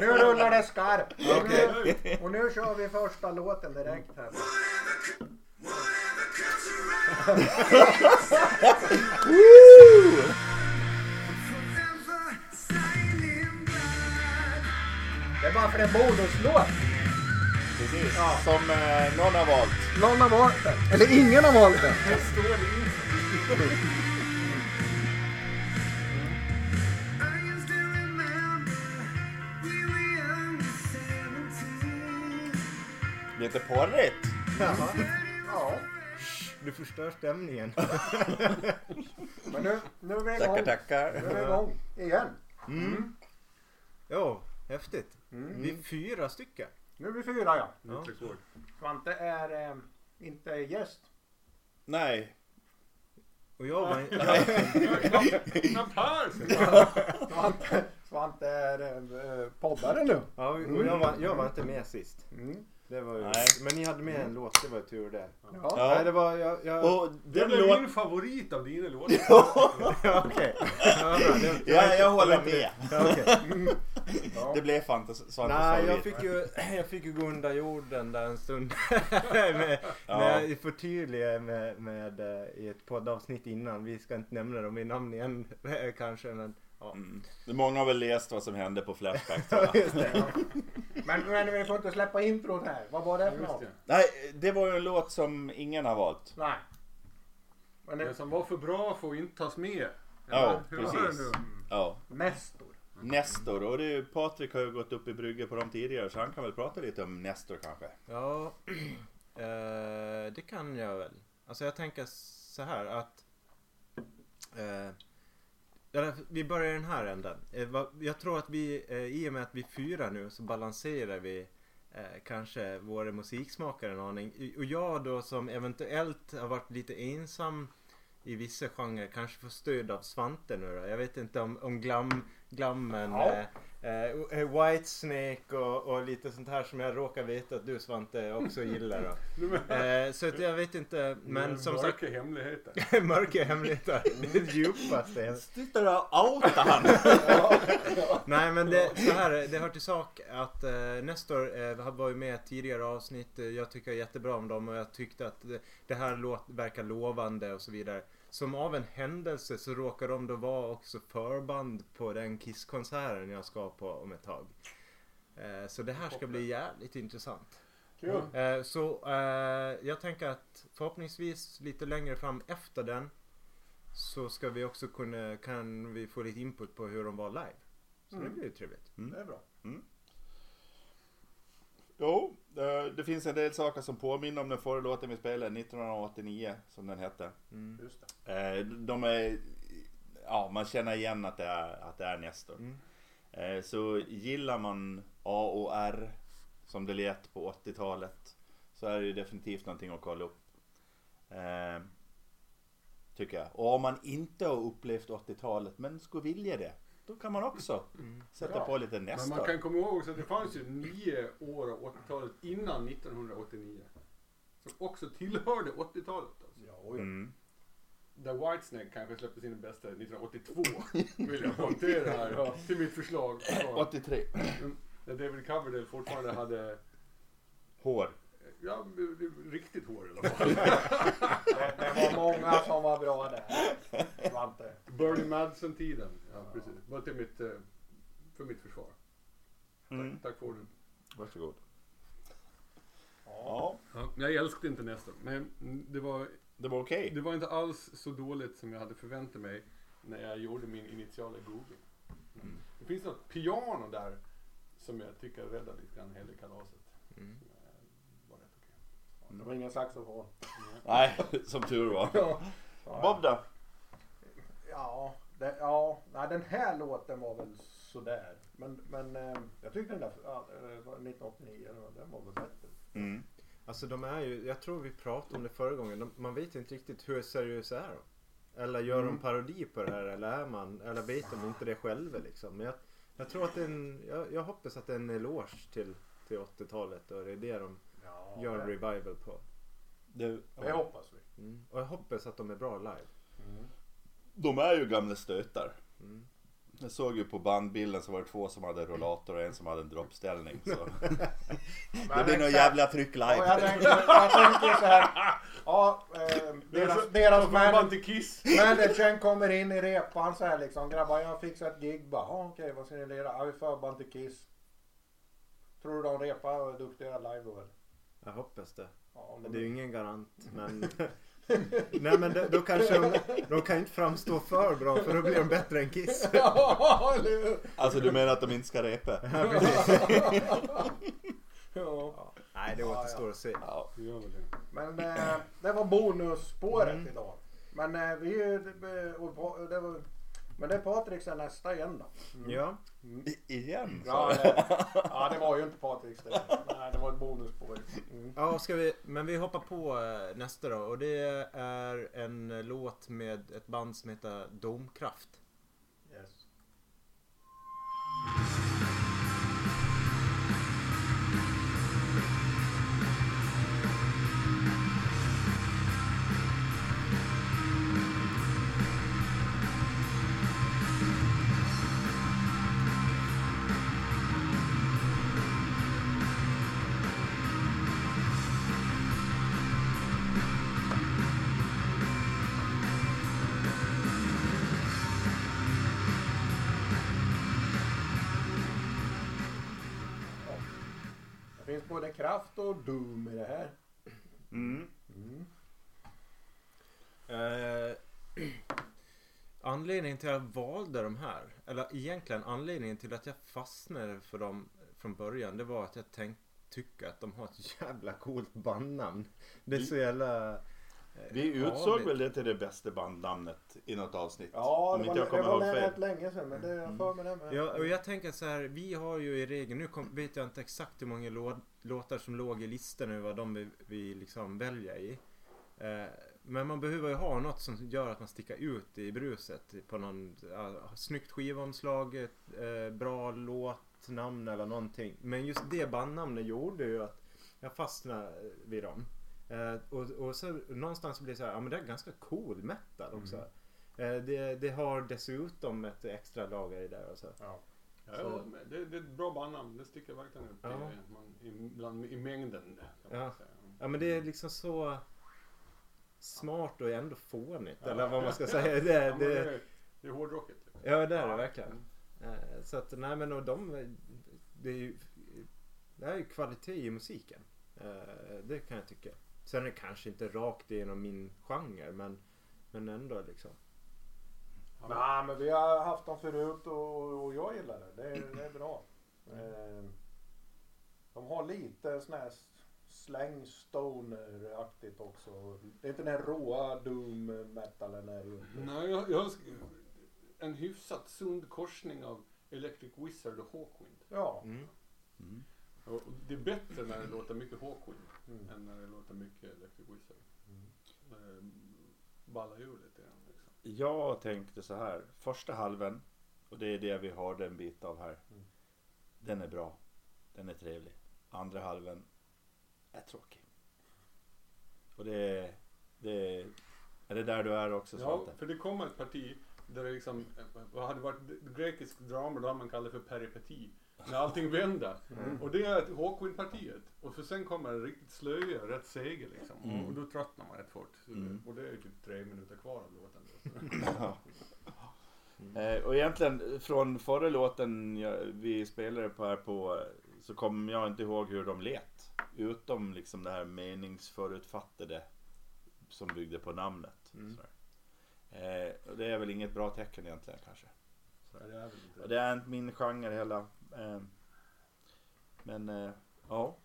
Nu rullar det skarpt. Och nu, och nu kör vi första låten direkt här. Det är bara för är bonuslåt. Precis. Som eh, någon har valt. Någon har valt den. Eller ingen har valt den. Lite porrigt. Ja. Du förstör stämningen. Men nu, nu är vi Tackar, igång. tackar. Nu är vi igång igen. Ja, häftigt. Vi är fyra stycken. Nu är vi fyra ja. Ja. Svante är eh, inte gäst. Nej. Och jag var! Svante, Svante är eh, poddare nu. Ja, och jag var, jag var inte med sist. Mm. Det var ju, Nej. men ni hade med en låt, det var ju tur det. Ja. Ja. Nej, det var, jag, jag, Och Det blev låt... min favorit av dina låtar. ja, okej. Ja, det- Ja, jag håller med. Ja, okej. Ja. Det blev Fantas Svantes Nej, jag fick, ju, jag fick ju gå under jorden där en stund. med, Ja. med, jag förtydliga med, med, eh, i ett poddavsnitt innan. Vi ska inte nämna dem i namn igen eh, kanske. Men, ja. Mm. Många har väl läst vad som hände på Flashback tror jag. Det, ja. Men, men vi får inte släppa introt här. Vad var det för något? det. Nej, det var ju en låt som ingen har valt. Nej. Men Den det, som var för bra får inte tas med. Ja, hur det precis. Ja. Nestor. Nestor, och det är, Patrik har ju gått upp i brygge på dem tidigare så han kan väl prata lite om Nestor kanske. Ja, eh, det kan jag väl. Alltså jag tänker så här att eh, vi börjar i den här änden. Eh, jag tror att vi, eh, i och med att vi är fyra nu så balanserar vi eh, kanske våra musiksmakare en aning. Och jag då som eventuellt har varit lite ensam i vissa genrer kanske får stöd av Svante nu då. Jag vet inte om, om glam, glammen, Ja. eh, eh, Whitesnake och, och lite sånt här som jag råkar veta att du Svante också gillar. Då. Eh, så att jag vet inte, men som sagt Mörka hemligheter. Mörka hemligheter. Det djupaste. Sluta outa han! Nej men det, så här, det hör till sak att eh, Nestor eh, var ju med i tidigare avsnitt. Eh, Jag tycker jättebra om dem och jag tyckte att det, det här låt, verkar lovande och så vidare. Som av en händelse så råkar de då vara också förband på den Kiss-konserten jag ska på om ett tag. Eh, så det här ska bli jävligt intressant. Kul. Eh, Så eh, jag tänker att förhoppningsvis lite längre fram efter den så ska vi också kunna, kan vi få lite input på hur de var live. Så det blir ju trevligt. Det är bra. Jo, eh, det finns en del saker som påminner om den förra låten vi spelade, 1989 som den hette. Just det. Eh, De är, ja man känner igen att det är, att det är Nestor. Eh, Så gillar man A och R som det lät på 80-talet så är det ju definitivt någonting att kolla upp. Eh, Tycker jag. Och om man inte har upplevt 80-talet men skulle vilja det, då kan man också sätta Bra. på lite Men Nestor. man kan komma ihåg också att det fanns ju nio år av 80-talet innan 1989. Som också tillhörde 80-talet. Alltså. Ja, oj. Mm. Där Whitesnake kanske släppte sin bästa 1982. Vill jag montera här till mitt förslag. 83. Där David Coverdale fortfarande hade Hår. Ja, riktigt hår i alla fall. Det, det var många som var bra där. Svante. Bernie Madsen-tiden. Ja, precis. Var till mitt, eh, för mitt försvar. Mm. Tack för orden. Varsågod. Ja. Ja, Ja, jag älskade inte Nestor. Men det var, det var okej. det var inte alls så dåligt som jag hade förväntat mig när jag gjorde min initiala googling. Det finns något piano där som jag tycker räddar lite grann hela kalaset. Mm. Som, eh, var rätt okej. Det var ingen saxofon. Nej, som tur var. Ja. Bob då? Ja, det, ja nej, den här låten var väl sådär. Men, men eh, jag tyckte den där ja, eh, 1989, den var- väl bättre. Mm. Alltså de är ju, jag tror vi pratade om det förra gången. De, man vet inte riktigt hur seriösa är de. Eller gör de parodi på det här eller är man, eller vet de inte det själva liksom. Men jag, jag tror att det är en, jag, jag hoppas att det är en eloge till, till 80-talet och det är det de Ja, gör en revival på. Det, det hoppas vi. Mm. Och jag hoppas att de är bra live. De är ju gamla stötar. Mm. Jag såg ju på bandbilden så var det två som hade rollator och en som hade en droppställning. Så. Det blir nog jävla tryck Ja, jag, live. tänker, jag tänker så här. Ja, eh, deras, deras managern kommer in i repan så här liksom. Grabbar jag har fixat ett gig bara. Ja, okej vad ska ni lira? Ja vi förband till Kiss. Tror du de repar och är duktiga live då eller? Jag hoppas det. Ja, Det är ju ingen garant men... Nej men det, då kanske de, de kan inte framstå för bra för då blir de bättre än Kiss. Ja? Alltså du menar att de inte ska repa? Ja. Nej det återstår att se. Ja. Det gör väl det. Men eh, det var bonusspåret Mm. idag. Men eh, vi det, och, det var, Men det är Patriks är nästa igen då. Ja. I, igen? Ja, det, ja det var ju inte Patriks det. Nej det var ett bonusspår. Mm. Ja, ska vi, men vi hoppar på eh, nästa då och det är en låt med ett band som heter Domkraft. Yes. Finns både kraft och doom i det här. Mm. Mm. Eh, anledningen till att jag valde de här, eller egentligen anledningen till att jag fastnade för dem från början, det var att jag tänkte tycka att de har ett jävla coolt bandnamn. Det är så jävla... eh, Vi utsåg vanligt. väl det till det bästa bandnamnet i något avsnitt? Ja Om det var, jag det var ihåg länge sedan men det är jag för mig det med. Ja, och jag tänker så här, vi har ju i regel, nu kom, vet jag inte exakt hur många lå, låtar som låg i listan nu, vad de vi, vi liksom väljer i. Eh, men man behöver ju ha något som gör att man sticker ut i bruset på någon, ja, snyggt skivomslag, ett, eh, bra låtnamn eller någonting. Men just det bandnamnet gjorde ju att jag fastnade vid dem. Eh, och, och så någonstans blir det så här, ja men det är ganska cool metal också. Eh, det, det har dessutom ett extra lager i där och så. Ja. Ja, håller med. det, det är ett bra bandnamn. Det sticker verkligen ut Ja. i, man, i, bland, i mängden. Kan man Ja. säga. Ja men det är liksom så smart och ändå fånigt. Ja. Eller vad man ska säga. Det, Ja, det, det, är, det är hårdrocket. Liksom. ja det är det verkligen. Eh, Så att nej men och de, det är ju, det är ju kvalitet i musiken. Eh, Det kan jag tycka. Sen är det kanske inte rakt igenom min genre men, men ändå liksom. Nej men vi har haft dem förut och, och jag gillar det. Det är, det är bra. Eh, de har lite sån här släng stoner-aktigt också. Det är inte den här råa doom metalen är det ju inte. Nej, jag, jag en hyfsat sund korsning av Electric Wizard och Hawkwind. Ja. Mm. Mm. Och det är bättre när det låter mycket Hawkwind Mm. än när det låter mycket Electric Wizard. Mm. Ballar ur lite grann. Liksom. Jag tänkte så här. Första halven, och det är det vi har en bit av här. Mm. Den är bra. Den är trevlig. Andra halven är tråkig. Och det är... Det är, är det där du är också Ja, Svante? för det kommer ett parti där det liksom, eh, vad hade varit grekisk drama då hade man kallat det för peripeti. När allting vände. Mm. Och det är Hawkwind-partiet. Och för sen kommer en riktigt slöja, rätt seger liksom. Mm. Och då tröttnar man rätt fort. Mm. Och det är typ tre minuter kvar av låten. Då. Eh, och egentligen från förra låten jag, vi spelade på här på så kommer jag inte ihåg hur de lät. Utom liksom det här meningsförutfattade som byggde på namnet. Mm. Eh, och det är väl inget bra tecken egentligen kanske. Det är det är inte min genre hela. Eh, men eh, ja.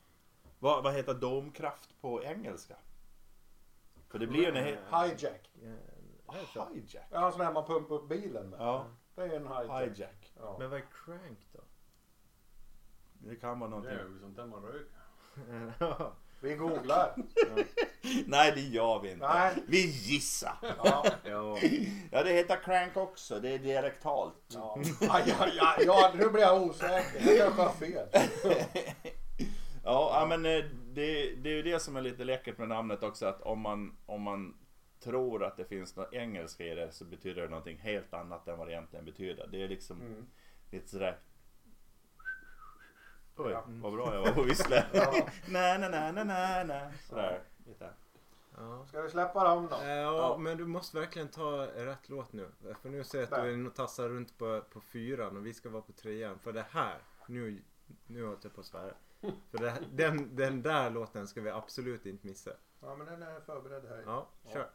Vad, vad heter domkraft på engelska? För det blir ju en he- Hijack. Ja, det hijack. Ja, sån här man pumpar upp bilen med. Ja, Det är en hijack. hijack. Ja. Men vad är crank då? Det kan vara Det någonting. är ju sånt där man röker. Vi googlar. Nej det gör vi inte. Nej. Vi gissar. Ja. ja. Ja det heter crank också. Det är dialektalt. Ja. Aj, aj, aj, ja, nu blir jag osäker. Jag kanske har fel. Ja, ja men eh, det, det är ju det som är lite läckert med namnet också. Att om man, om man tror att det finns något engelska i det så betyder det någonting helt annat än vad det egentligen betyder. Det är liksom Mm. lite sådär Oj, Ja. vad bra jag var på att vissla. Ja. na, na, na, na, na, na. Sådär. Lite. Ja. Ska vi släppa dem då? Eh, Ja, men du måste verkligen ta rätt låt nu. För nu ser jag att Där. du är inne och tassar runt på, på fyran och vi ska vara på trean. För det här, nu, nu håller jag på att svära. För det, den, den där låten ska vi absolut inte missa. Ja men den är förberedd här. Ja, kör.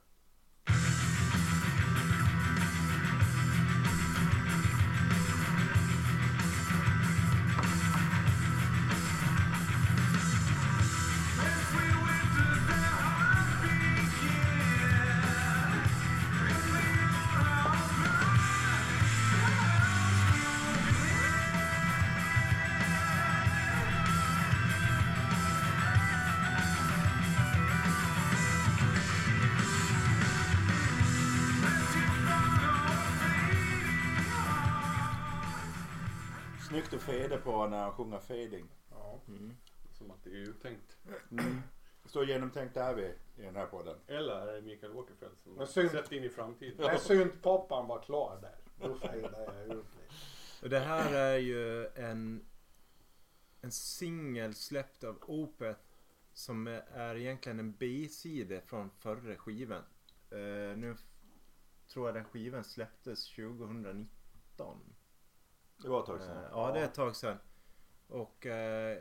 Fade på när han sjunger fading. Ja. Mm. Som att det är uttänkt. Så genomtänkt är vi i den här podden. Eller är det Mikael Åkerfeldt som Men synd. sett in i framtiden? När syntpoppan var klar där, då fejdade jag ut lite. Och det här är ju en, en singel släppt av Opeth som är egentligen en B-sida från förra skivan. Eh, nu tror jag den skivan släpptes 2019. Det var ett tag Eh, sedan. ja, det är ett tag sedan. Och eh,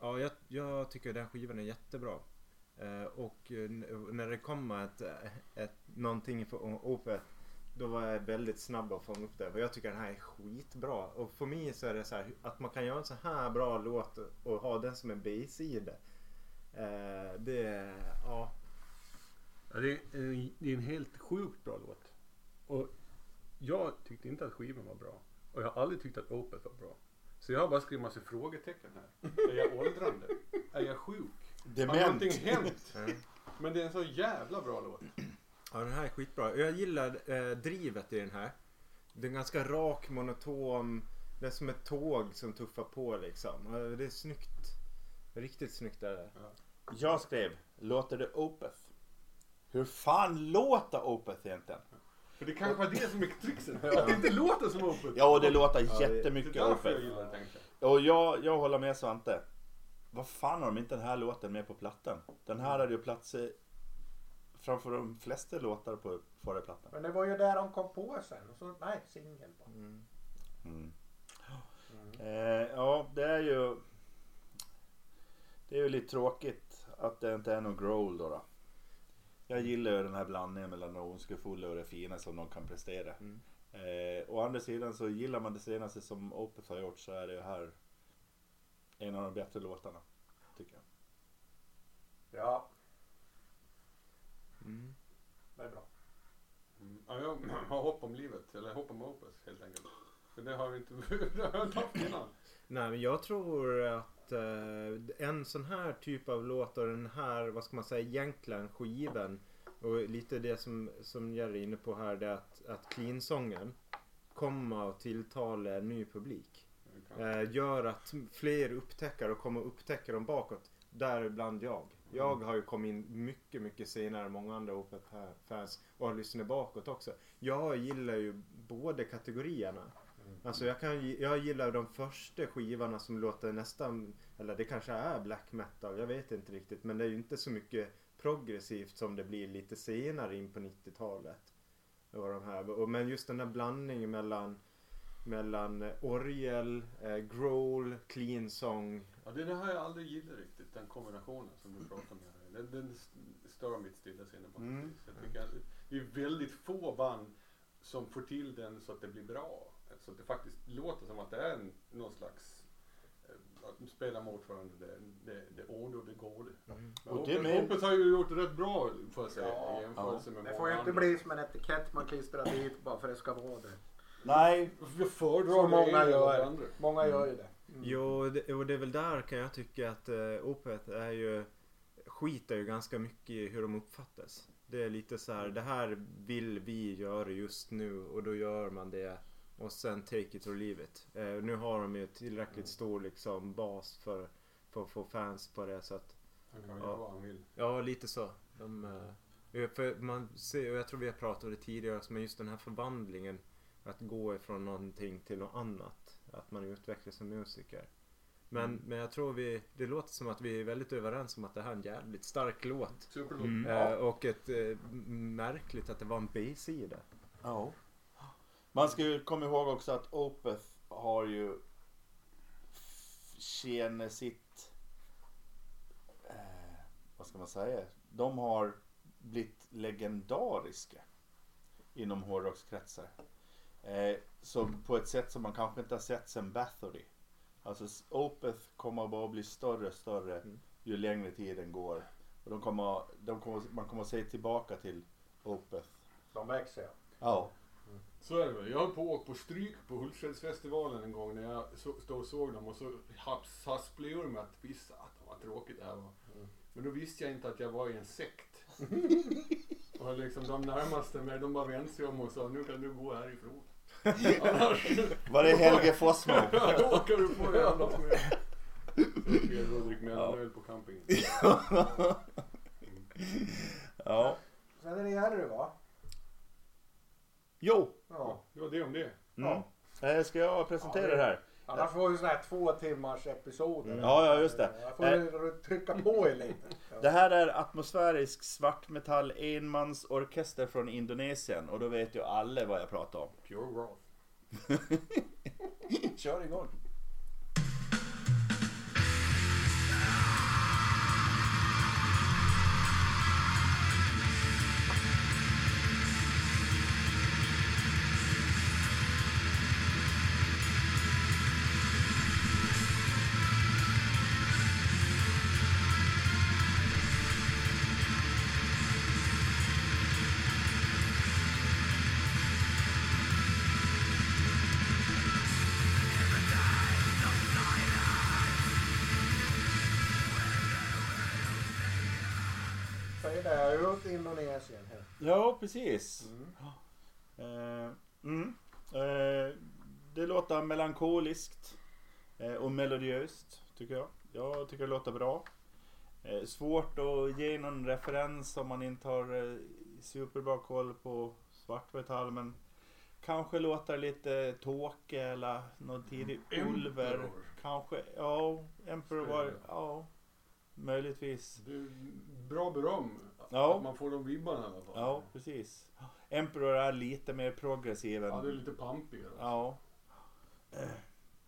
ja, jag, jag tycker den skivan är jättebra. Eh, och eh, när det kommer ett, ett, någonting från Opeth då var jag väldigt snabb att fånga upp det. För jag tycker den här är skitbra. Och för mig så är det så här att man kan göra en så här bra låt och ha den som en B-sida. Eh, det ja. Ja, det, är, en- det är en helt sjukt bra låt. Och jag tyckte inte att skivan var bra. Och jag har aldrig tyckt att Opeth var bra. Så jag har bara skrivit massa frågetecken här. Är jag åldrande? Är jag sjuk? Har Dement. någonting hänt? Men det är en så jävla bra låt. Ja, den här är skitbra. Jag gillar eh, drivet i den här. Den är ganska rak, monoton. Det är som ett tåg som tuffar på liksom. Det är snyggt. Riktigt snyggt är det. Jag skrev, låter det Opeth? Hur fan låter Opeth egentligen? För det kanske var det som är tricksen. Att det inte låter som Opeth. Ja, det låter Ja, det- det jättemycket är därför jag Opeth. gillar det tänkte Och jag, jag håller med Svante. Vad fan har de inte den här låten med på plattan? Den här hade ju plats i, framför de flesta låtar på förra plattan. Men det var ju där de kom på sen. Så, nej, singel bara. Mm. Mm. Mm. Eh, ja, det är ju... Det är ju lite tråkigt att det inte är någon growl då. då. Jag gillar ju den här blandningen mellan det ondskefulla och det fina som de kan prestera. Mm. Eh, å andra sidan så gillar man det senaste som Opeth har gjort så är det ju här en av de bättre låtarna. Tycker jag. Ja, Mm. det är bra. Mm. Ja, jag har hopp om livet. Eller hopp om Opeth helt enkelt. För det har vi inte, det har jag inte haft innan. Nej, men jag tror att eh, en sån här typ av låt och den här, vad ska man säga, egentligen skivan och lite det som, som Jerry är inne på här, det är att, att clean-sången kommer att tilltala en ny publik. Eh, gör att fler upptäcker och kommer upptäcka dem bakåt. Däribland jag. Jag har ju kommit in mycket, mycket senare än många andra Opeth-fans och har lyssnat bakåt också. Jag gillar ju båda kategorierna. Alltså jag, kan, jag gillar de första skivorna som låter nästan, eller det kanske är black metal, jag vet inte riktigt. Men det är ju inte så mycket progressivt som det blir lite senare in på 90-talet. Och de här. Och- Men just den där blandningen mellan, mellan eh, orgel, eh, growl, clean song. Ja, det där har jag aldrig gillat riktigt. Den kombinationen som du pratar om. här. Den, den stör mitt stillasinnande på något Mm. vis. Jag tycker att det är väldigt få band som får till den så att det blir bra. Så att det faktiskt låter som att det är en, någon slags eh, att spela mot varandra. Det, det, det onda och det goda. Men Och det Opeth har ju gjort det rätt bra får jag säga Ja, i jämförelse med Det får ju inte bli som en etikett man klistrar dit bara för det ska vara det. Nej, Jag föredrar många gör. det andra. Många gör ju det. Mm. Jo, det, och det är väl där kan jag tycka att uh, Opeth är ju skiter ju ganska mycket i hur de uppfattas. Det är lite så här, det här vill vi göra just nu och då gör man det. Och sen take it or leave it. Eh, nu har de ju tillräckligt stor liksom bas för, för att få fans på det så att Han kan Ja. göra vad han vill. Ja, lite så. De, eh, Eh, För man ser, och jag tror vi har pratat om det tidigare, men just den här förvandlingen. Att gå ifrån någonting till något annat. Att man utvecklas som musiker. Men, Mm. men jag tror vi, det låter som att vi är väldigt överens om att det här är en jävligt stark låt. Superlåt. Mm. Eh, och ett eh, märkligt att det var en B-sida. Ja. Man ska ju komma ihåg också att Opeth har ju känner sitt, eh, vad ska man säga, de har blivit legendariska inom hårdrockskretsar. Eh, så på ett sätt som man kanske inte har sett sen Bathory. Alltså Opeth kommer bara bli större och större Mm. ju längre tiden går. Och de kommer, de kommer, man kommer att se tillbaka till Opeth. De växer ja. Ja. Så är det väl. Jag höll på att åka på stryk på Hultsfredsfestivalen en gång när jag så, stod och såg dem och så hasplade jag ur mig att visst att vad tråkigt det här var. Mm. Men då visste jag inte att jag var i en sekt. och liksom de närmaste mig de bara vände sig om och sa nu kan du gå härifrån. Annars Var det Helge Fossmo? åker du på jävlas med. Okej, då drick mellanöl på campingen. Ja. Sen är det Jerry va? Jo. Ja. Det var det om det. Mm. Eh, Ska jag presentera Ja, det här? Annars får vi sån här två timmars episoder. Mm. Ja, ja, just det. Jag får trycka på er lite. Det här är atmosfärisk svartmetall enmansorkester från Indonesien och då vet ju alla vad jag pratar om. Pure Wrath. Kör igång. Gjort Indonesien här. Ja, precis. Mm. Eh, mm. Eh, det låter melankoliskt eh, och melodiöst tycker jag. Jag tycker det låter bra. Svårt att ge någon referens om man inte har superbra koll på svartmetall men kanske låter lite Tåke eller någon tidig Ulver. Emperor. Kanske, ja, Emperor var, ja, möjligtvis. Bra beröm. Ja. Att man får de vibbarna i alla fall. Ja, precis. Emperor är lite mer progressiv än... Ja, det är lite pampigare. Ja.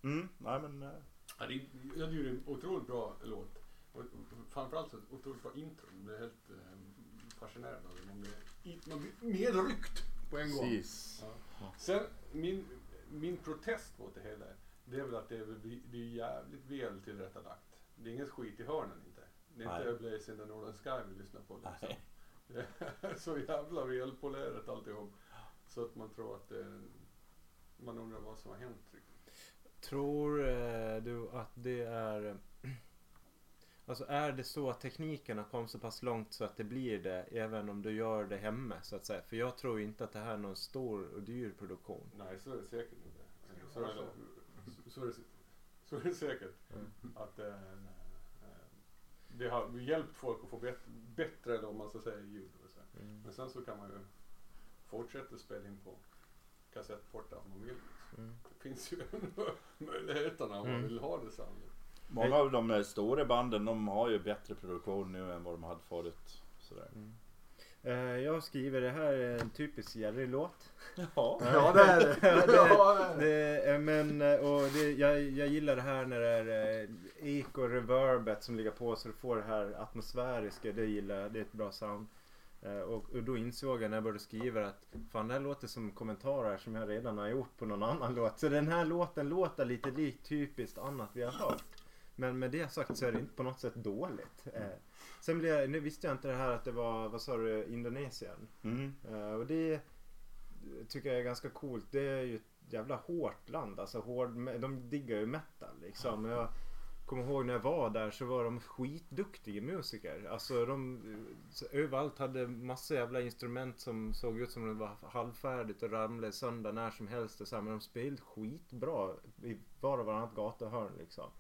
Mm, nej men... eh, Ja, det är, jag tycker det är en otroligt bra låt. Och framförallt ett otroligt bra intro. Jag blir helt eh, det. Man blir, man blir medryckt på en gång. Precis. Ja. Sen min, min protest mot det hela. Det är väl att det är, det är jävligt väl tillrättalagt. Det är inget skit i hörnen inte. Det är inte Blaze in the Northern Sky vi lyssnar på. Liksom. Nej. Det är så jävla välpolerat alltihop. Så att man tror att det man undrar vad som har hänt. Tror eh, du att det är... Alltså är det så att tekniken har kommit så pass långt så att det blir det även om du gör det hemma så att säga? För jag tror inte att det här är någon stor och dyr produktion. Nej, så är det säkert inte. Så är det, så är det, så är det säkert. Mm. Att eh, det har hjälpt folk att få bet, bättre, då, om man ska säga, ljud. Och så. Mm. Men sen så kan man ju fortsätta spela in på kassettportar om man vill. Mm. Det finns ju möjligheterna om man Mm. vill ha det samlat. Många av de stora banden de har ju bättre produktion nu än vad de hade förut. Sådär. Eh, jag skriver det här är en typisk Jerry-låt. Ja. Ja det är det. Det- det är- men, eh, och det, jag, jag gillar det här när det är eh, eko och reverbet som ligger på så du får det här atmosfäriska. Det gillar jag. Det är ett bra sound. Eh, Och, och då insåg jag när jag började skriva att fan det här låter som kommentarer som jag redan har gjort på någon annan låt. Så den här låten låter lite likt typiskt annat vi har hört. Men med det sagt så är det inte på något sätt dåligt. Sen blev jag, nu visste jag inte det här att det var, vad sa du, Indonesien. Mm. Eh, och det tycker jag är ganska coolt. Det är ju ett jävla hårt land. Alltså hård, de diggar ju metal liksom. Jag kommer ihåg när jag var där så var de skitduktiga musiker. Alltså de överallt hade massa jävla instrument som såg ut som det var halvfärdigt och ramlade sönder när som helst. Och så här, men de spelade skitbra i var och varannat gatuhörn liksom.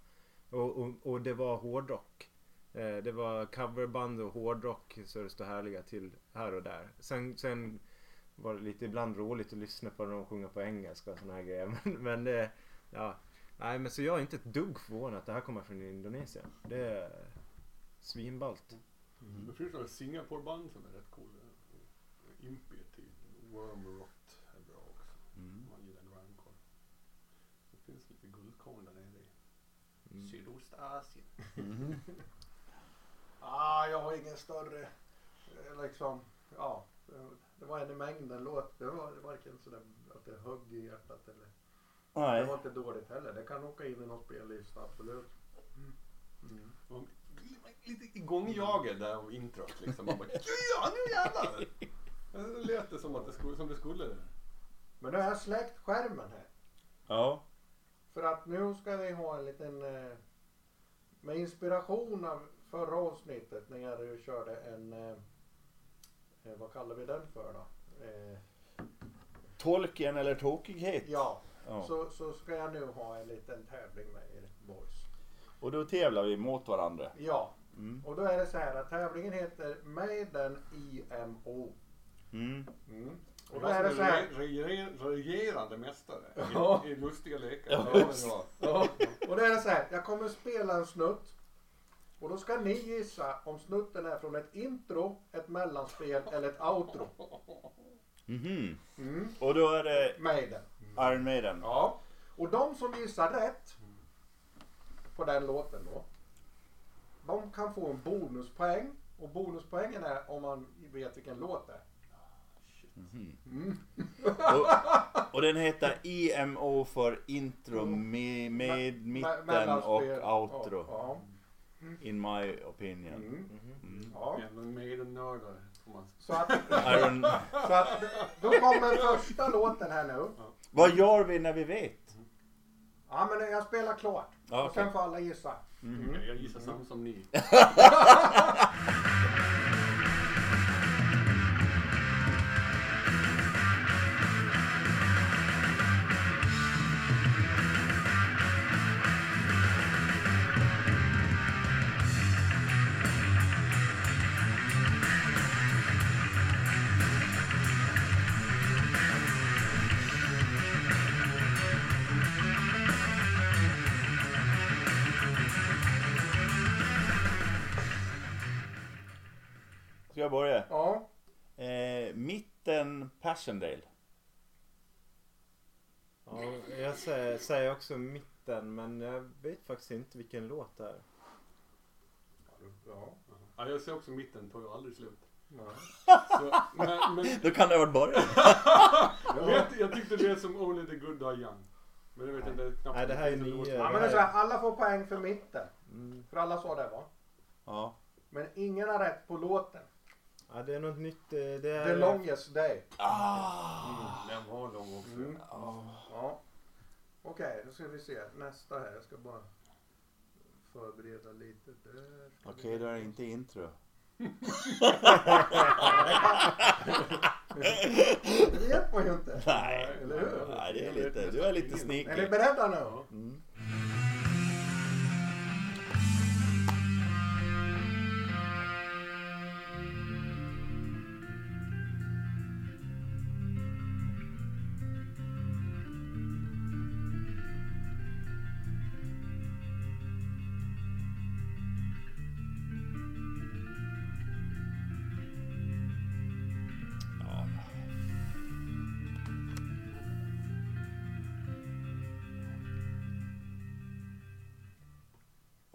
Och, och, och det var hårdrock. Eh, det var coverband och hårdrock så det står härliga till här och där. Sen, sen var det lite ibland roligt att lyssna på när de sjunger på engelska och såna här grejer. Men, men det, ja. Nej men så jag är inte ett dugg förvånad att det här kommer från Indonesien. Det är svinballt. Det finns några Singapore-band som är rätt coola. Impet till Worm Rot är bra också. Mm. Man gillar grindcore. Det finns lite guldkorn där nere i Mm. Sydostasien. Ah, jag har ingen större, eh, liksom, ja. det- Det var en i mängden låt. Det var varken sådär att det högg i hjärtat eller. Det Nej. var inte dåligt heller. Det kan åka in i någon spellista, absolut. Mm. Man- Lite igångjagad där av introt liksom. Man bara ja nu jävlar! Det lät det som, att det skulle, som det skulle. det. Men nu har jag släckt skärmen här. Ja. För att nu ska vi ha en liten, eh, med inspiration av förra avsnittet när jag ju körde en, eh, eh, vad kallar vi den för då? Eh, Tolken eller tokighet. ja, Ja. Så, så ska jag nu ha en liten tävling med er boys. Och då tävlar vi mot varandra. Ja, Mm. och då är det så här att tävlingen heter Maiden IMO. Mm. Mm. Och då är det så här. Reger, regerande mästare Ja. i, i lustiga lekar. Ja. Ja, och då är det så här, jag kommer spela en snutt. Och då ska ni gissa om snutten är från ett intro, ett mellanspel eller ett outro. Mhm. Mm. Och då är det Maiden. Iron Maiden. Ja. Och de som gissar rätt på den låten då. De kan få en bonuspoäng. Och bonuspoängen är om man vet vilken låt det är. Mm. Och, och den heter IMO för intro, Mm. med, med Me- mitten och outro. Ja. In my opinion. Mm. Mm. ja. Maiden-nördar. man- Så, att, Iron... så att då kommer första låten här nu. Vad gör vi när vi vet? Ja men jag spelar klart. Ja, Och sen får alla gissa. Mm. Jag gissar samma som ni. Passiondale. Ja, jag säger, säger också mitten men jag vet faktiskt inte vilken låt det är. Ja. Ja, jag ser också mitten, tar ju aldrig slut. Nej. Så, men, men Då kan det ha varit början. jag, jag tyckte det är som Only the good die young. Men jag vet inte knappt. Nej, det här är låt. Ja men det är så här, alla får poäng för mitten. Mm. För alla sa det va? Ja. Men ingen har rätt på låten. Ja, det är något nytt. eh, Det är... The longest day. Ah. Den var lång också. Mm. Ah. Ja. Okej, då ska vi se. Nästa här. Jag ska bara förbereda lite Okej, vi- då är det inte intro. Det vet man ju inte. Nej. Eller hur? Nej, det är lite, du är lite Är ni sneaky. beredda nu? Mm.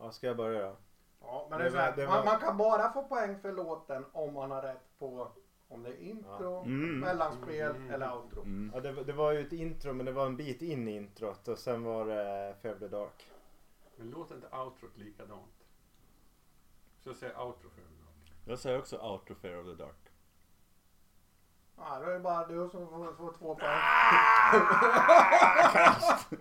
Ja, ska jag börja då? Ja, men Det är så här, det man, var- man kan bara få poäng för låten om man har rätt på om det är intro, Mm. mellanspel eller outro. Mm. Ja, det, var- det var ju ett intro men det var en bit in i introt och sen var det of the Dark. Men låter inte outrot likadant? Så jag säger outro för den. Jag säger också Outro Fear of the Dark. Ja, då är det bara du som får, får två poäng.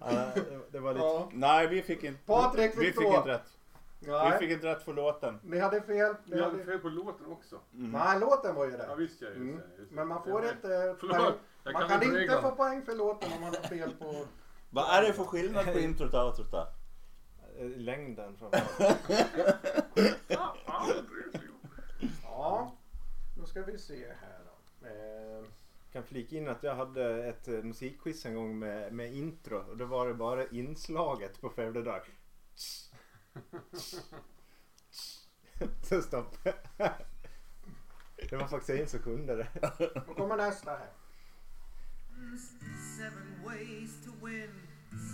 Ja, det, det var lite... Ja. Nej, vi fick inte... Patrik vi fick fick två. inte rätt. Vi Nej, fick inte rätt för låten. ni hade fel. Ni Jag hade hade... fel på låten också. Mm. Nej, låten var ju Ja det. visst ja, just Mm. det. Just det. Men man får Jag inte Förlåt, poäng. jag Man kan, kan inte reglerna. få poäng för låten om man har fel på... Vad är det för skillnad på introt och outrot då? eh, Längden framförallt. ska vi se här kan flika in att jag hade ett eh, musikquiz en gång med, med intro och då var det bara inslaget på Färde Dag. Så stopp. Det var faktiskt en som kunde det. då kommer nästa här. Seven ways to win,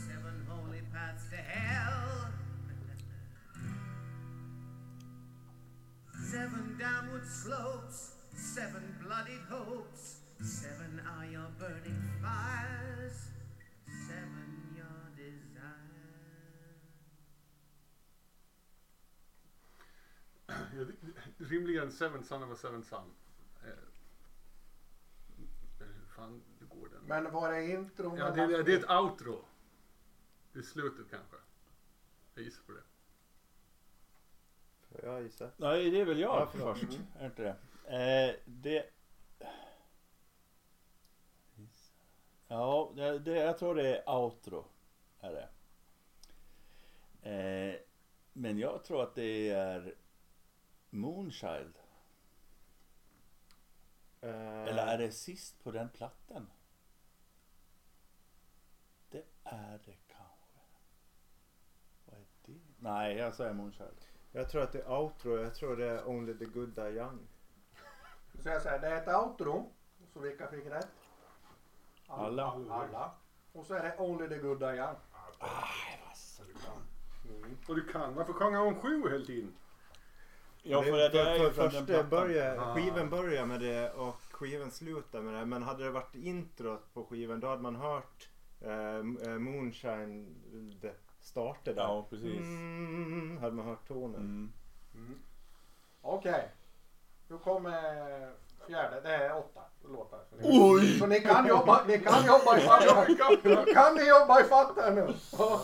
seven holy paths to hell. Seven downward slopes, seven bloodied hopes, seven are your burning fires, seven your desires. Rimligen Seven Son of a Seven Son. Eh, Men hur fan det går den? Men var det intro? Ja, det, det, det är ett outro. Det är slutet kanske. Jag gissar på det. Får jag gissa? Nej, det är väl jag Ja, först. Är inte det? Eh, det... Ja, det, det, jag tror det är outro. Är det. Eh, men jag tror att det är Moonchild. Eh, Eller är det sist på den plattan? Det är det kanske. Vad är det? Nej, jag säger Moonchild. Jag tror att det är outro. Jag tror det är Only the good die young. Så jag säger, det är ett outro. Så vilka fick rätt? Alla. Alla. Och så är det Only the good die young. Och du kan. Varför sjunger hon sju hela tiden? Ja, för, Det- det är ju från först den det plattan. börjar, Ah. skivan börjar med det och skivan slutar med det. Men hade det varit introt på skivan då hade man hört eh, eh, Moonshine, det starter där. Ja, precis. Mm, hade man hört tonen. Mm. Okej. Nu kommer fjärde. Det är åtta låtar. Oj! så ni kan jobba, ni kan jobba i fatt. Nu kan ni jobba i fatt här nu. Ja.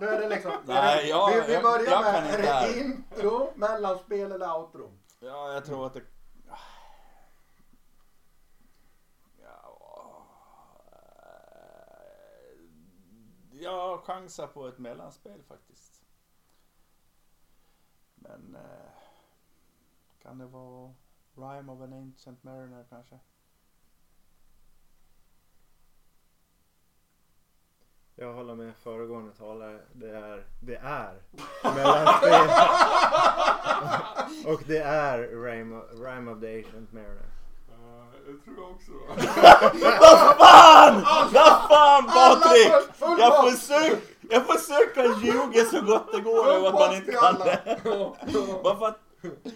Ja, då är det liksom. Nej, ja, vi, vi jag- börjar jag med kan är det här. intro, mellanspel eller outro. ja, jag tror att det... Ja, jag chansar på ett mellanspel faktiskt. Men eh, kan det vara Rhyme of an Ancient Mariner kanske? Jag håller med föregående talare. Det är, det är mellanspel. och det är Rhyme of, Rhyme of the Ancient Mariner. jag tror jag också. Vad fan! Vad fan Patrik! Jag försöker, jag försöker ljuga så gott det går över att man inte kan det. Bara för att,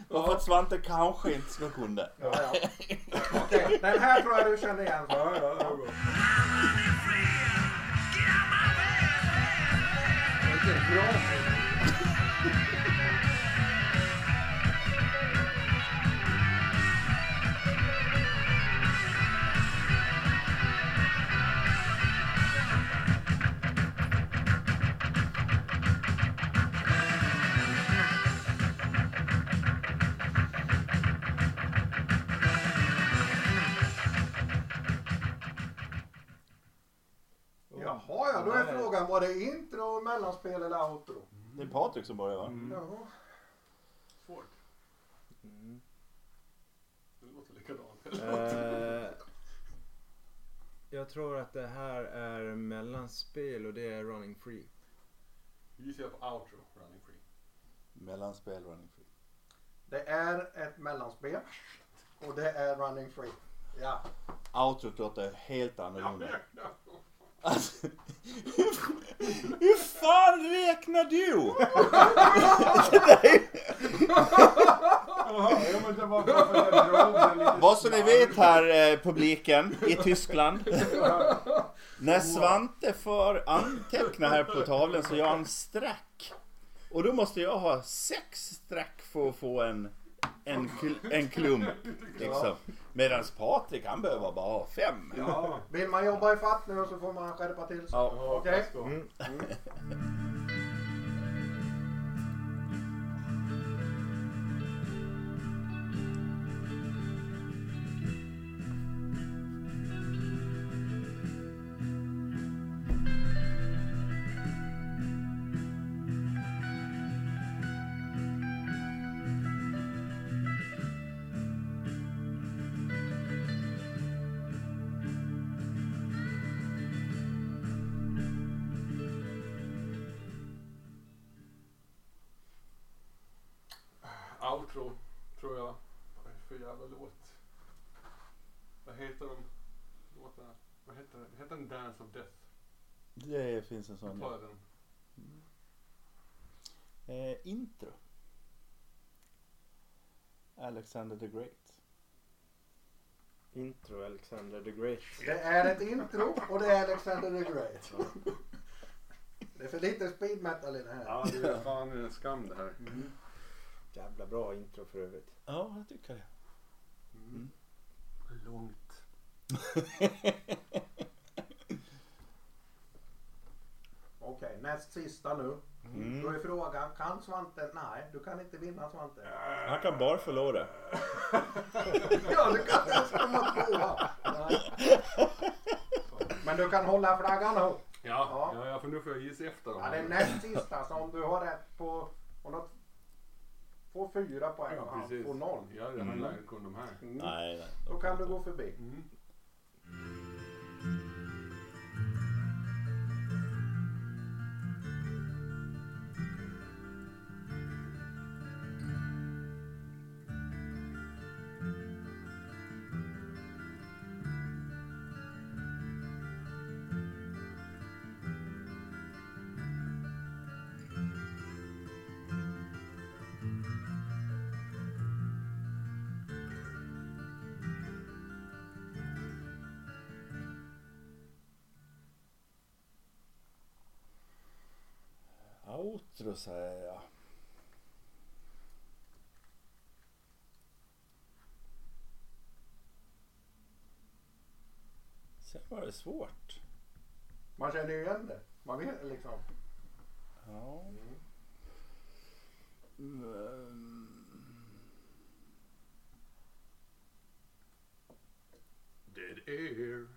bara för att Svante kanske inte ska kunna det. Ja, ja. Okej, den här tror jag du känner igen. Ja, ja, ja. Vilken bra. Jaha, var det intro, mellanspel eller outro? Det är Patrik som börjar va? Mm. Ja. Svårt. Mm. Det låter likadant. Eh, jag tror att det här är mellanspel och det är Running Free. Gissar jag på outro, running free. Mellanspel running free. Det är ett mellanspel och det är running free. Ja. Outrot låter helt Ja, annorlunda. ja. Alltså, hur fan räknar du? Ja, så ni vet här eh, publiken i Tyskland. När Svante får anteckna här på tavlan så gör han streck. Och då måste jag ha sex streck för att få en, en, kl- en klump. Liksom. Medan Patrik han behöver bara ha fem. Ja. Vill man jobba i fatt nu så får man skärpa till sig. Ja. Okej? Mm. Outro, jävla låt? Vad heter de låtarna? Vad heter den? Heter den Dance of Death? Det finns en Jag sån. tar Ja. den. Eh, intro. Alexander the Great. Intro Alexander the Great. Det är ett intro och det är Alexander the Great. Det är för lite speed metal i det här. Ja, det är fan en skam det här. Jävla bra intro för övrigt. Ja, jag tycker det. Mm. Långt. Okej, näst sista nu. Mm. Då är frågan, kan Svante? Nej, du kan inte vinna Svante. Han kan bara förlora. Ja, du kan inte ens komma tvåa. Nej. Men du kan hålla flaggan högt. Ja, ja, ja, för nu får jag gissa efter. Ja, det är näst sista, så om du har rätt på... Om du får fyra poäng och han får noll. Ja, det handlar inte om de här. Mm. Nej, nej. Då kan du gå förbi. Mm. Outro säger jag. Sen var det svårt. Man känner ju igen det. Man vet liksom. Ja. Mm. Dead air.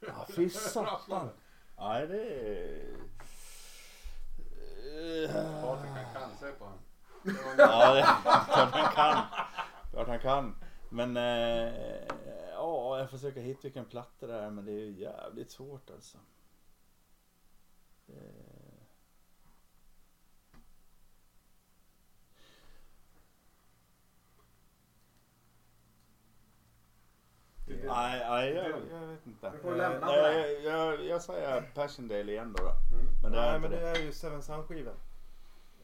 Ja, fy satan. Nej, det är... Patrik kan, se på honom. Ja, det är klart han kan. Klart han kan. Men eh, ja, jag försöker hitta vilken platta det är men det är ju jävligt svårt alltså. Det... Nej, nej jag, jag vet inte. Du får lämna Eh, det. jag, jag, jag säger Passchendaele igen då. då. Mm. Men det är Nej inte men det det. är ju Seven Sun-skivan.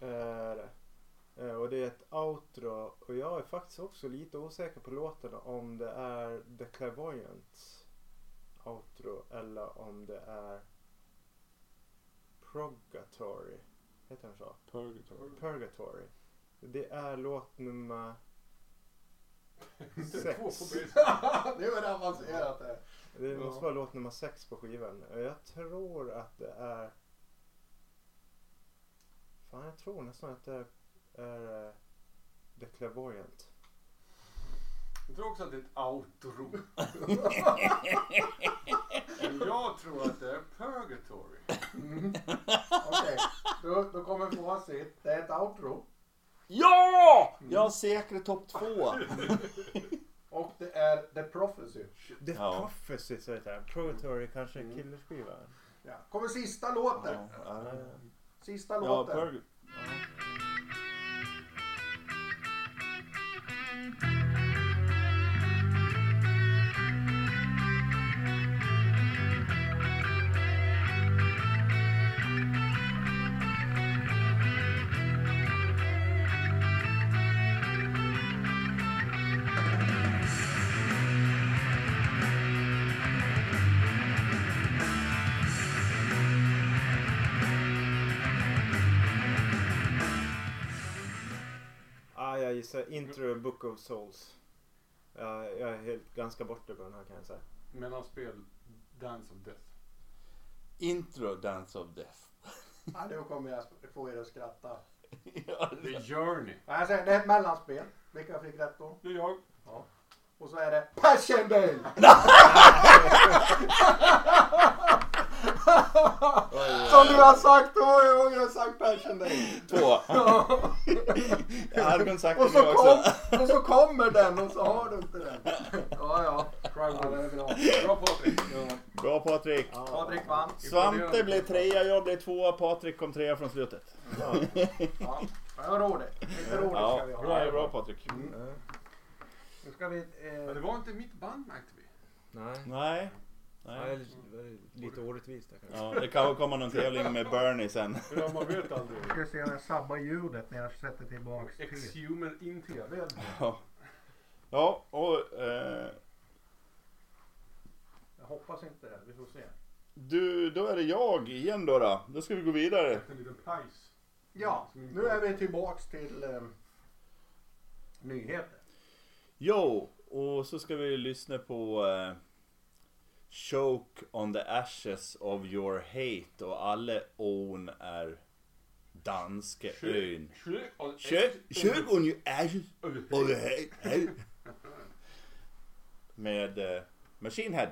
Eh, är. Eh, Och det är ett outro. Och jag är faktiskt också lite osäker på låten om det är The Clairvoyants outro eller om det är Progatory. Heter den så? Purgatory. Purgatory. Det är låt nummer Sex. bris. det var avancerat det. Det måste vara låt nummer sex på skivan. Jag tror att det är... Fan, jag tror nästan att det är, är eh, The Clairvoyant. Jag tror också att det är ett outro. Jag tror att det är Purgatory. Mm. Okej, då, då kommer facit. Det är ett outro. Ja! Jag har säkrat topp två. Och det är The Prophecy. The Ja. Prophecy så heter den. Purgatory kanske är Mm. killerskiva. Ja. Kommer sista låten. Ja, ja, Sista ja, låten. Purg... gissar Intro Book of Souls. Ja, jag är helt ganska borta på den här kan jag säga. Mellanspel Dance of Death. Intro Dance of Death. Ja, då kommer jag få er att skratta. ja, The Journey. Nej, jag det är ett mellanspel. Vilka fick rätt då? Det är jag. Och så är det Passion Day! Som du har sagt hur många gånger jag har sagt Passion Day. två. Kunnat sagt Och det så, också. kom, och så kommer den och så har du inte den. Ja, ja. ja det är bra. Bra Patrik. Bra Patrik. Patrik vann. Svante blev trea, jag blev tvåa, Patrik kom trea från slutet. Ja, ja det var roligt. Lite roligt Ja, ska vi ha. bra, bra Patrik. Nu ska vi... Men Eh, det var inte mitt band märkte vi. Nej. Nej. Nej, lite, lite orättvist där kanske. Ja, det kan komma någon tävling med Bernie sen. Ja, man vet aldrig. ska se om jag sabbar ljudet när jag sätter tillbaks till. Ex-human in TV. Ja, ja och eh, Jag hoppas inte det. Vi får se. du, då är det jag igen då. Då, då ska vi gå vidare. En liten pajs. Ja, nu är vi tillbaks till eh, nyheter. Jo, och så ska vi lyssna på eh, Choke on the ashes of your hate och alla ån är danska ön. Choke on your ashes of your hate. Med eh, Machine Head.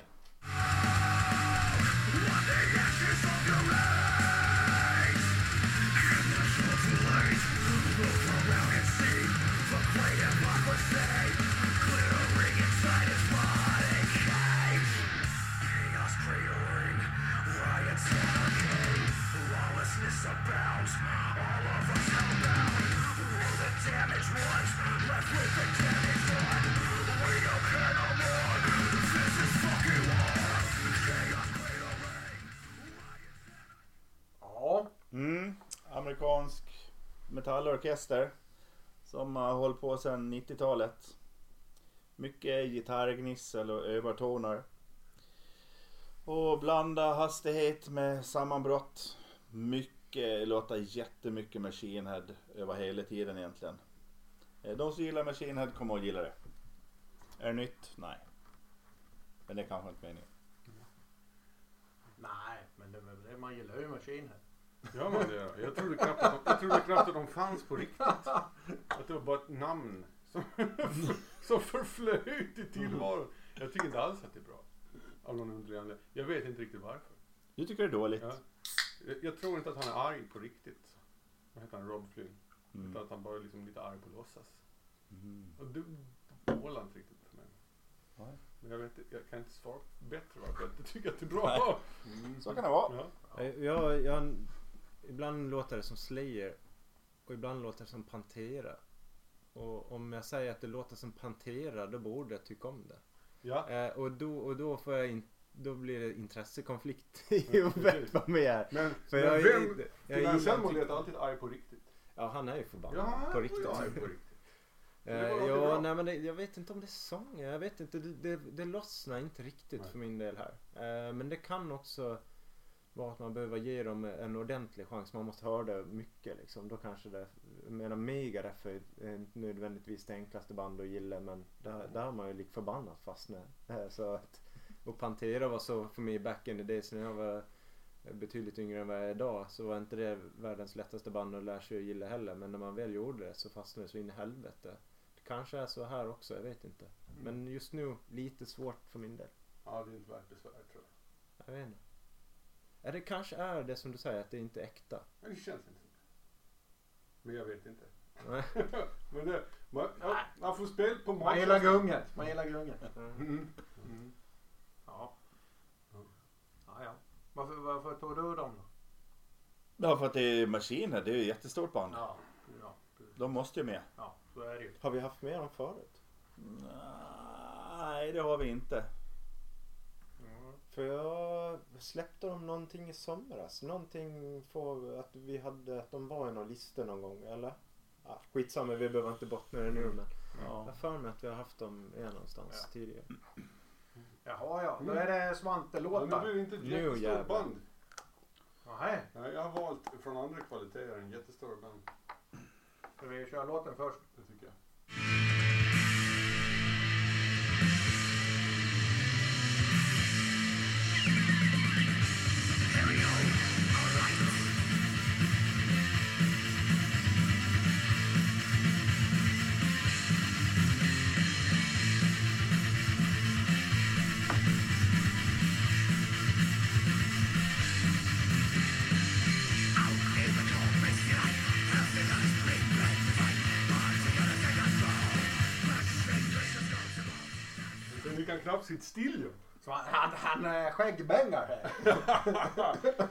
Metallorkester som har hållit på sedan 90-talet. Mycket gitarrgnissel och övertoner. Och blanda hastighet med sammanbrott. Mycket, låter jättemycket Machine Head över hela tiden egentligen. Eh, de som gillar Machine Head kommer att gilla det. Är det nytt? Nej. Men det är kanske inte meningen. nej, men det, det, man gillar ju Machine Head. Gör man det? Jag trodde knappt att de, jag trodde knappt att de fanns på riktigt. Att det var bara ett namn som, som förflöt i tillvaron. Jag tycker inte alls att det är bra. Av någon underlig anledning. Jag vet inte riktigt varför. Du tycker det är dåligt? Ja. Jag, jag tror inte att han är arg på riktigt. Vad heter han? Rob Flynn. Mm. Utan att han bara är liksom lite arg på låtsas. Mm. Och det håller inte riktigt för mig. Nej. Men jag, vet, jag kan inte svara bättre varför jag inte tycker att det är bra. Nej. Mm. Så kan det vara. Ja. Jag, jag, ibland låter det som Slayer och ibland låter det som Pantera. Och om jag säger att det låter som Pantera då borde jag tycka om det. Ja. Eh, och, då, och då får jag in, då blir det intressekonflikt i för mig här. Men, För men jag, vem, jag, gillar Anselmo inte- lät alltid arg på riktigt. Ja han är ju förbannad Ja, på riktigt. jag är arg på riktigt. Eh, ja, nej, men det, jag vet inte om det är sång. Jag vet inte. Det, det, det lossnar inte riktigt Nej. för min del här. Eh, men det kan också vara att man behöver ge dem en ordentlig chans. Man måste höra det mycket liksom. Då kanske det. Jag menar Megadeth är inte nödvändigtvis det enklaste band att gilla. Men där, där har man ju lik förbannat fastnat. Så att, och Pantera var så för mig back in the days när jag var betydligt yngre än vad jag är idag så var inte det världens lättaste band att lära sig att gilla heller. Men när man väl gjorde det så fastnade det så in i helvete. Det kanske är så här också, jag vet inte. Men just nu lite svårt för min del. Ja, det är inte värt besvär tror jag. Jag vet inte. Ja, det kanske är det som du säger att det inte är äkta. Men det känns inte det. Men jag vet inte. Nej. Men det, man, ja, man får spel på Man gillar gunget. Man gillar gunget. Mm. Mm. Ja. Ja, ja. Varför, varför tog du dem då? Ja, för att det är maskiner. Det är ju ett jättestort band. Ja, ja, De måste ju med. ja så är det ju. Har vi haft med dem förut? Nej, det har vi inte. För jag släppte dem någonting i somras. Någonting för att vi hade, att de var i någon lista någon gång eller? Ja, skitsamma, vi behöver inte bottna det nu men. Jag har för mig att vi har haft dem med någonstans Ja. tidigare. Jaha, ja. Då är det Ja, nu Svante-låtar. blir det inte ett Nu jättestort band. Nej, Nej, jag har valt från andra kvaliteter en jättestor band. ska vi köra låten först? Det tycker jag. Kan knappt still ju. Så han, han, är skäggbängar här.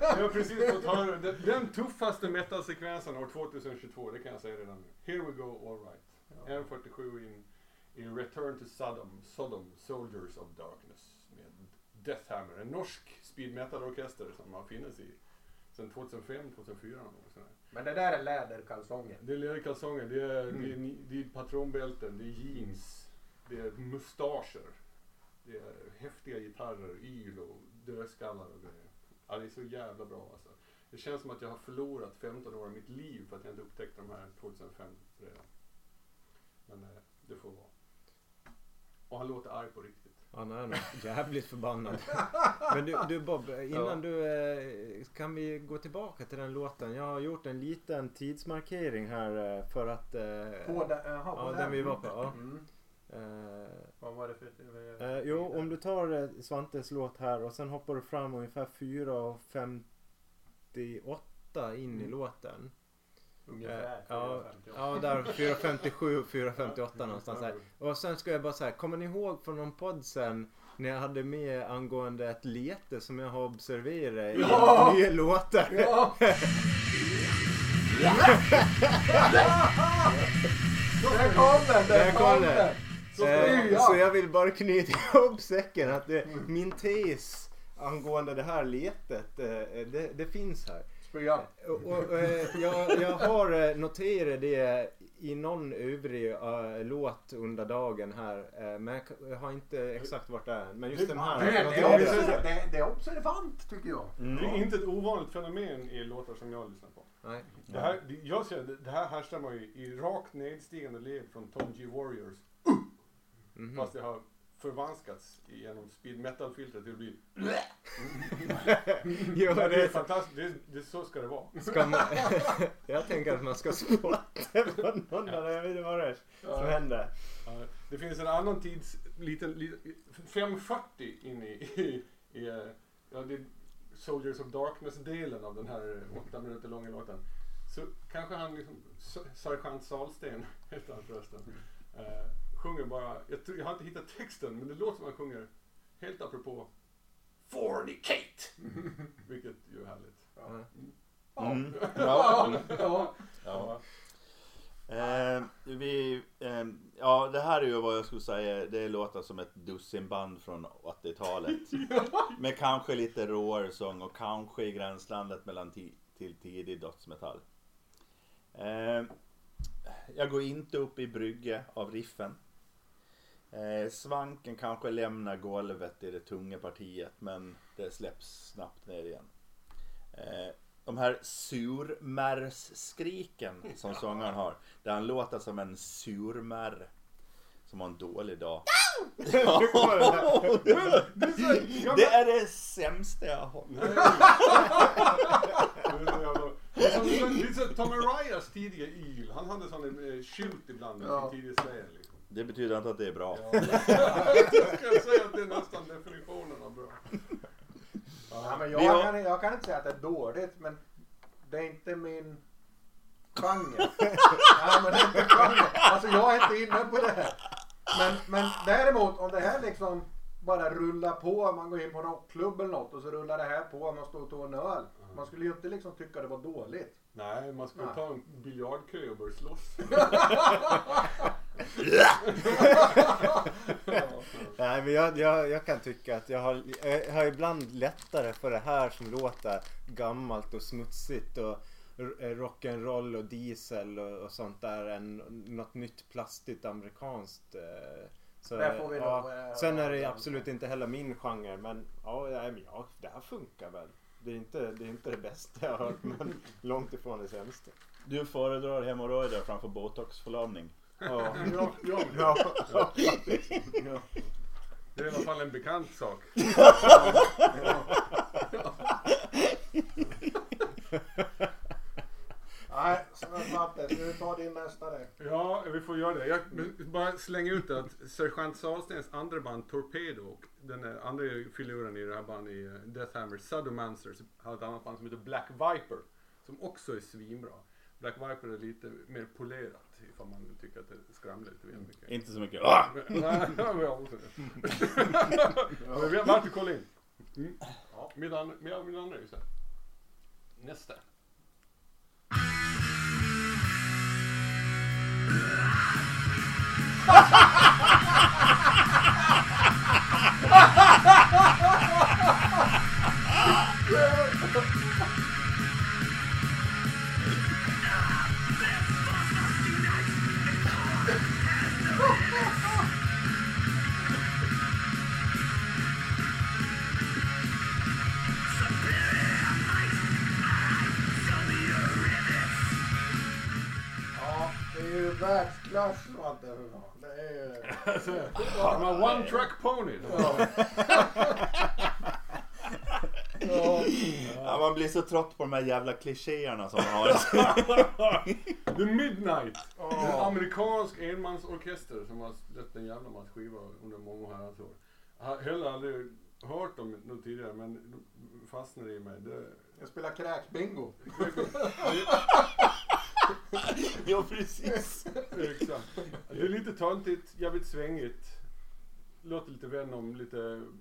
Jag har precis fått höra den, den tuffaste metal-sekvensen år 2022, det kan jag säga redan nu. Here we go, alright. M47 in, in Return to Sodom, Sodom, Soldiers of Darkness med Deathhammer, en norsk speed metal-orkester som har funnits i sedan 2005, 2004 någon gång. Men det där är läderkalsonger. Det är läderkalsonger, det är, det, är, ni- det är patronbälten, det är jeans, det är mustascher, det är häftiga gitarrer, yl och dödskallar och grejer. Ja, det är så jävla bra alltså. Det känns som att jag har förlorat 15 år av mitt liv för att jag inte upptäckte de här 2005 redan. Men eh, det får vara. Och han låter arg på riktigt. Han är nog jävligt förbannad. Men du, du Bob, innan Ja. du... eh, Kan vi gå tillbaka till den låten? Jag har gjort en liten tidsmarkering här eh, för att... På den, jaha, på Ja, den vi var på, ja. Mm. Eh, Vad var det för... Eh, jo, om du tar eh, Svantes låt här och sen hoppar du fram ungefär 4.58 in i låten. Ungefär. Eh, ja, 458. ja, där 4.57, 4.58 någonstans där. Och sen ska jag bara säga, kommer ni ihåg från någon podd sen när jag hade med angående ett lete som jag har observerat i Ja! nya låtar? Ja! Där kom den! Där kom den. Eh, så jag vill bara knyta ihop säcken att det, min tes angående det här letet, eh, det, det finns här. Och, och, eh, jag, jag har eh, noterat det i någon övrig eh, låt under dagen här. eh, men jag, har inte exakt vart det är. Men just den här. Det, det, det. det, det är observant tycker jag. Det är inte ett ovanligt fenomen i låtar som jag lyssnar på. Nej. Det här, jag ser det, det här härstammar ju i rakt nedstigande led från Tom G Warriors. Mhm. Fast det har förvanskats genom speed metal-filtret till att bli... Jo, det är det, fantastiskt, det, det, så ska det vara. ska man, jag tänker att man ska spotta på någon där. Jag vet inte vad det är som händer. Ja, Det finns en annan tids, liten, liten 540 in i, i, i ja, det är Soldiers of Darkness-delen av den här åtta minuter långa låten. Så kanske han liksom, Sergeant Salsten heter han förresten, eh, sjunger bara, jag, tror, jag har inte hittat texten men det låter som han sjunger helt apropå Fornicate! Vilket ju är härligt. Mm. Ja, Ja. ja. Ja. Eh, vi, eh, ja, det här är ju vad jag skulle säga. Det låter som ett dussinband från 80-talet. Med kanske lite råare sång och kanske i gränslandet mellan ti- till tidig dödsmetall. Eh, jag går inte upp i brygge av riffen. Eh, svanken kanske lämnar golvet i det tunga partiet men det släpps snabbt ner igen. Eh, de här surmärsskriken som sångaren har. Där han låter som en surmärr. Som har en dålig dag. det är det sämsta jag har hört. Det är så jävla- Det är som- det är som Tom Arias tidiga yl. Han hade sån en eh, skylt ibland Ja. sin tidiga Slayer liksom. Det betyder inte att det är bra. Ja. jag ska säga att det är nästan definitionen av bra. Ja, men jag, har- kan, jag kan inte säga att det är dåligt men det är inte min genre. ja, men det är inte genre. Alltså jag är inte inne på det här. Men, men däremot om det här liksom bara rullar på, man går in på en rockklubb eller något och så rullar det här på, man står och tar en öl. Man skulle ju inte liksom tycka det var dåligt. Nej, man ska Nej. ta en biljardkö och börja slåss. Nej men jag, jag, jag kan tycka att jag har, jag har ibland lättare för det här som låter gammalt och smutsigt och eh, rock'n'roll och diesel och, och sånt där än något nytt plastigt amerikanskt. eh, Så, Där får vi ja. nog, eh, Sen är det absolut inte heller min genre men ja, ja det här funkar väl. Det är, inte, det är inte det bästa jag har hört men långt ifrån det sämsta. Du föredrar hemorrojder framför botoxförlamning. Ja. Ja, ja, Ja. Ja. det är i alla fall en bekant sak. Nej, så Svante, ska du ta din nästa där? Ja, vi får göra det. Jag bara slänger ut att Sergeant Sahlstens andra band Torpedo och den andra filuren i det här bandet i eh, Deathhammer, Sadomancers, har ett annat band som heter Black Viper. Som också är svinbra. Black Viper är lite mer polerat ifall man tycker att det skramlar lite väl mycket. Inte så mycket. Ah! Nej, men vi har värt att kolla in. Mm. Ja, min andra, min, min andra är ju så här. Nästa. världsklass fan. Det är ju... De har One Track Pony. Ja. Ja. Ja, man blir så trött på de här jävla klichéerna som man har. The Midnight. Ja. En amerikansk enmansorkester som har släppt en jävla massa skivor under många herrans år. Jag har heller aldrig hört dem något tidigare men de fastnade i mig. Det, Jag spelar kräkbingo. ja, precis. exakt. Det är lite töntigt, jävligt svängigt. Låter lite Venom, lite mm,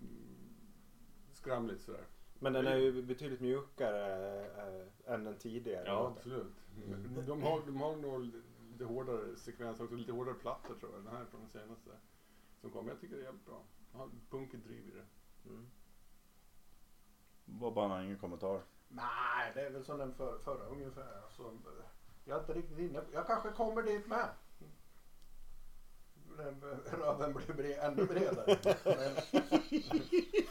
skramligt sådär. Men den är ju betydligt mjukare äh, än den tidigare. Ja, låten. absolut. Men De har, de har nog lite hårdare sekvens också, lite hårdare plattor tror jag. Den här är från den senaste som kom. Jag tycker det är jävligt bra. Jag har punkigt driv i det. Mm. Var bara ingen kommentar. Nej, det är väl som den för, förra ungefär. Alltså, jag är inte riktigt inne Jag kanske kommer dit med. Röven blir bre, ännu bredare.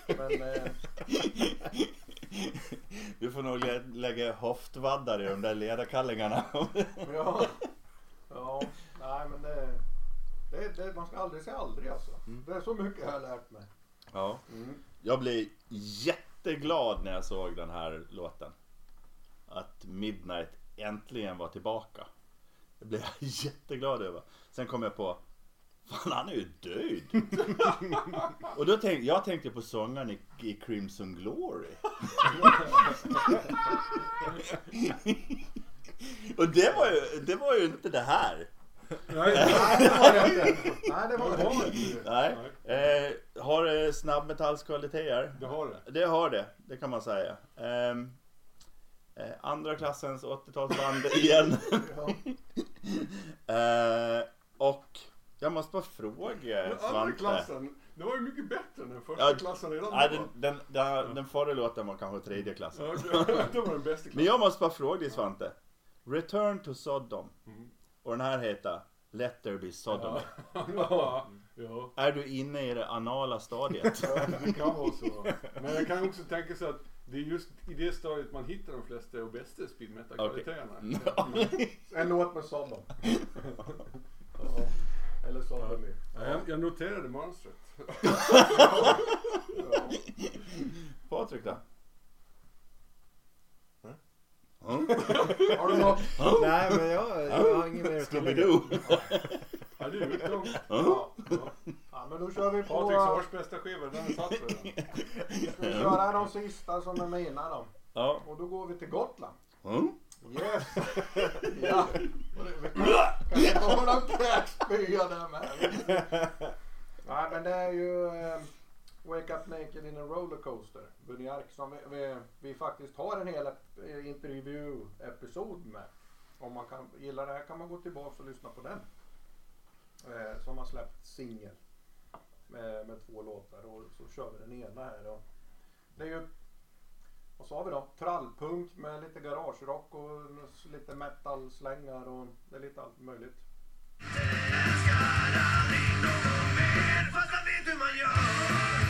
Men, men eh, Du får nog lä- lägga hoftvaddar i de där ledarkallingarna. ja, ja, nej men det, det, det, man ska aldrig säga aldrig alltså. Det är så mycket jag har lärt mig. ja. Mm. Jag blev jätteglad när jag såg den här låten. Att Midnight äntligen var tillbaka. Det blev jag jätteglad över. Sen kom jag på, fan han är ju död. Och då tänkte jag tänkte på sångaren i, i Crimson Glory. Och det var ju, det var ju inte det här. Nej, det var det inte. Nej, det var det inte. Nej. Eh, har det snabbmetallskvaliteter? det har det. Det har det, det kan man säga. Ehm, eh, andra klassens 80-talsband igen. Ja. eh, och jag måste bara fråga Den andra Svante. klassen, det var ju mycket bättre än den första Ja, klassen redan Nej, den, den, den, den förra låten var kanske tredje klassen. Ja. Det var den bästa Men klassen. jag måste bara fråga dig Svante. Return to Sodom. Mm. Och den här heter Let there be Sodomy. Ja, ja, Är du inne i det anala stadiet? det kan vara så. Men jag kan också tänka sig att det är just i det stadiet man hittar de flesta och bästa speed metal kvaliteterna. En låt med Sodom. Ja. Eller Sodom. Ja, jag, jag noterade mönstret. Ja. Patrik då? Mm. Mm. Har du något? Nej men jag, jag har inget mer att tillägga. Ja, är utgång. Ja. ja, men då kör vi på. Patriks årsbästa skiva, den är satt redan. Ska vi köra de sista som är mina då? Ja. Och då går vi till Gotland. Mm. Yes! ja. Kan det komma någon kräkspya där med? Nej men det är ju eh, Wake Up Naked in a Rollercoaster. Bunny Ark som vi, vi, vi faktiskt har en hel eh, intervju-episod med. Om man kan gilla det här kan man gå tillbaka och lyssna på den. Eh, som har släppt singel. Med, med två låtar och så kör vi den ena här Och Det är ju vad sa vi då trallpunk med lite garagerock och lite metal-slängar och det är lite allt möjligt. Fast man vet hur man gör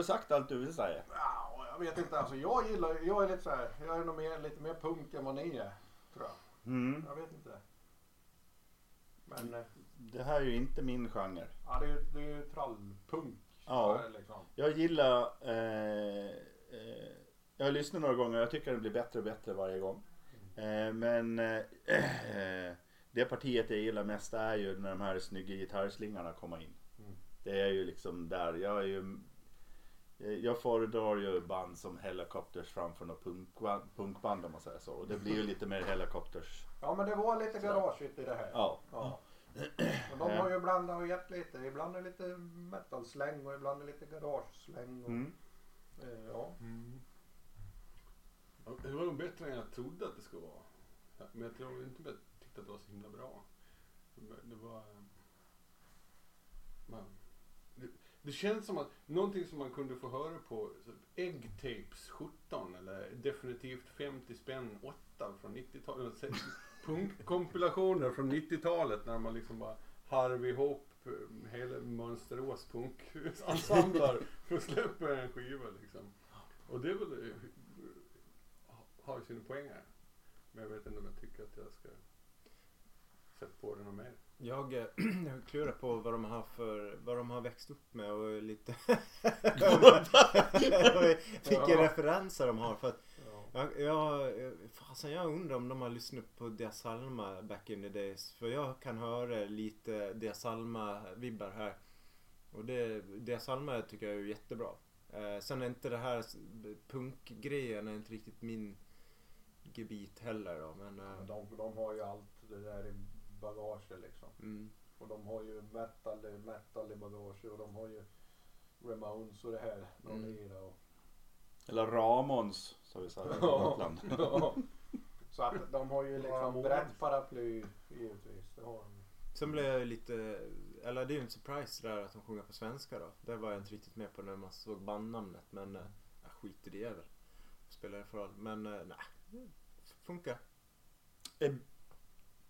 du sagt allt du vill säga? Ja, jag vet inte. Alltså, jag gillar, jag är lite så här, jag är nog mer, lite mer punk än vad ni är. Tror jag. Mm. Jag vet inte. Men eh, Det här är ju inte min genre. ja, det, är- det är ju trallpunk. Ja. Liksom. Jag gillar... Eh, eh, jag har lyssnat några gånger och jag tycker det blir bättre och bättre varje gång. Eh, men eh, det partiet jag gillar mest är ju när de här snygga gitarrslingarna kommer in. Mm. Det är ju liksom där. Jag är ju... eh, Jag föredrar ju band som Helicopters framför något punkband, punkband om man säger så. Och det blir ju lite mer Helicopters. Ja, men det var lite garageigt i det här. Ja. Ja. Och de har ju blandat och gett lite. Ibland är det lite metal-släng och ibland är det lite garage-släng. Och, Mm. eh, ja. Mm. Det var nog bättre än jag trodde att det skulle vara. Men jag tror inte att jag tyckte att det var så himla bra. Det var... Man, det, känns som att någonting som man kunde få höra på Eggtapes 17 eller definitivt 50 spänn 8 från 90-talet. Så- Punkkompilationer från 90-talet när man liksom bara harvar ihop eh, hela Mönsterås punkensemblar för att släppa en skiva liksom. Och det är väl, eh, har ju sina poänger. Men jag vet inte om jag tycker att jag ska sätta på det något mer. Jag, eh, jag klurar på vad de har för, vad de har växt upp med och lite vilka Ja. referenser de har. För att Ja. jag, jag, fasen, jag undrar om de har lyssnat på Dia Salma back in the days. För jag kan höra lite Dia Salma-vibbar här. Och det, Dia Salma tycker jag är jättebra. Eh, sen är inte det här punkgrejen är inte riktigt min gebit heller då. Men, eh, De, de har ju allt det där i bagaget liksom. mm, Och de har ju metal, metal i bagaget och de har ju Ramones och det här. De Mm. och... Eller Ramons, som vi säger på Ja. Gotland. Ja. Så att de har ju liksom brett paraply givetvis. Det har de. Sen blev jag lite, eller det är ju en surprise där att de sjunger på svenska då. Det var jag inte riktigt med på när man såg bandnamnet men eh, jag skit i det väl. Spelar det för roll. Men eh, nej, det funkar. Eh,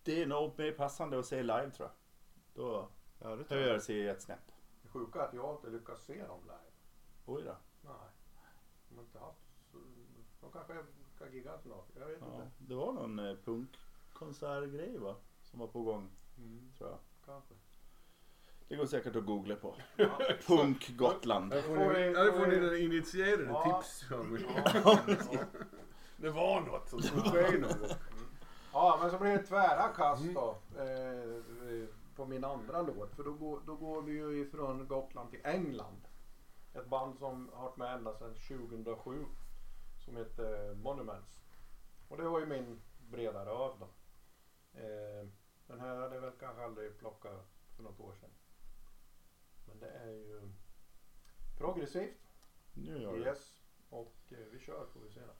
Det är nog mer passande att se live tror jag. Då Ja det tror höjer sig ett snäpp. Det sjuka är att jag inte lyckats se dem live. Oj då. Nej. De har inte haft så... De kanske ska gigga snart. Jag vet Ja, inte. det var någon eh, punkkonsertgrej va? Som var på gång Mm, tror jag. kanske. Det går säkert att googla på. Ja. Punk Gotland. Här får ni, här får ni den initierade Ja. tips. Ja, ja. Det var något som skulle ske någon gång. Ja, men så blir det tvära kast då. Eh, på min andra låt. För då går, då går vi ju ifrån Gotland till England. Ett band som har varit med ända sedan 2007. Som heter Monuments. Och det var ju min breda röv då. Eh, den här hade jag väl kanske aldrig plockat för något år sedan. Men det är ju progressivt. Nu gör det. Yes. Och eh, vi kör får vi se. då.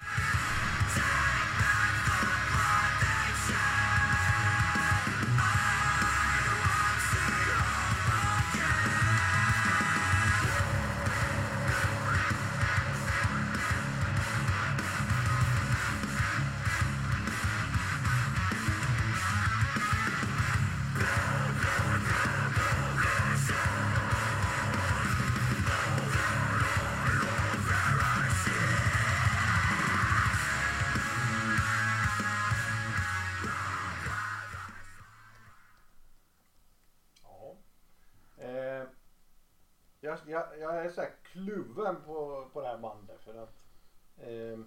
Jag, jag, jag är så kluven på, på det här bandet för att eh,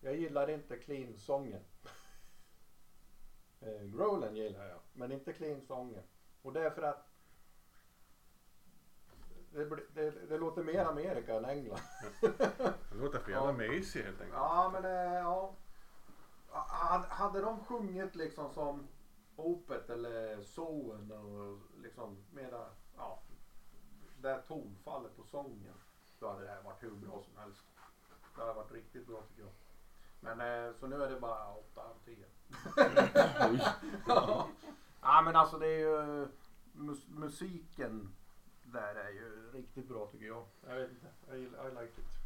jag gillar inte clean-sången. eh, growlen gillar jag, men inte clean-sången. Och det är för att det, det, det låter mer Amerika än England. Det låter för jävla Ja. mesig helt enkelt. Ja, men eh, ja. Hade- Hade de sjungit liksom som Opet eller Soen och liksom mera, ja, det här tonfallet på sången. Då hade det här varit hur bra som helst. Det hade varit riktigt bra tycker jag. Men eh, så nu är det bara 8 av 10. Oj. ja. ja men alltså det är ju mus musiken där är ju riktigt bra tycker jag. Jag vet inte, I, I like it.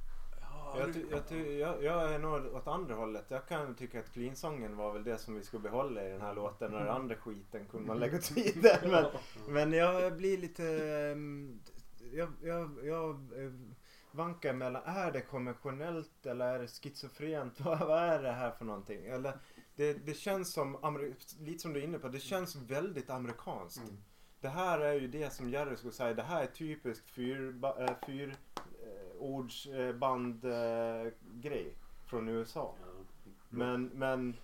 Jag, ty, jag, ty, jag, jag är nog åt andra hållet. Jag kan tycka att clean-sången var väl det som vi skulle behålla i den här låten. Och den andra skiten kunde man lägga åt sidan. Men, men jag blir lite... Jag, jag, jag, eh, vankar mellan, är det konventionellt eller är det schizofrent? Vad, vad är det här för någonting? Eller, det, det känns som, lite som du är inne på, det känns väldigt amerikanskt. Mm. Det här är ju det som Jerry skulle säga, det här är typiskt fyr, äh, fyr eh, eh, från USA. Men, men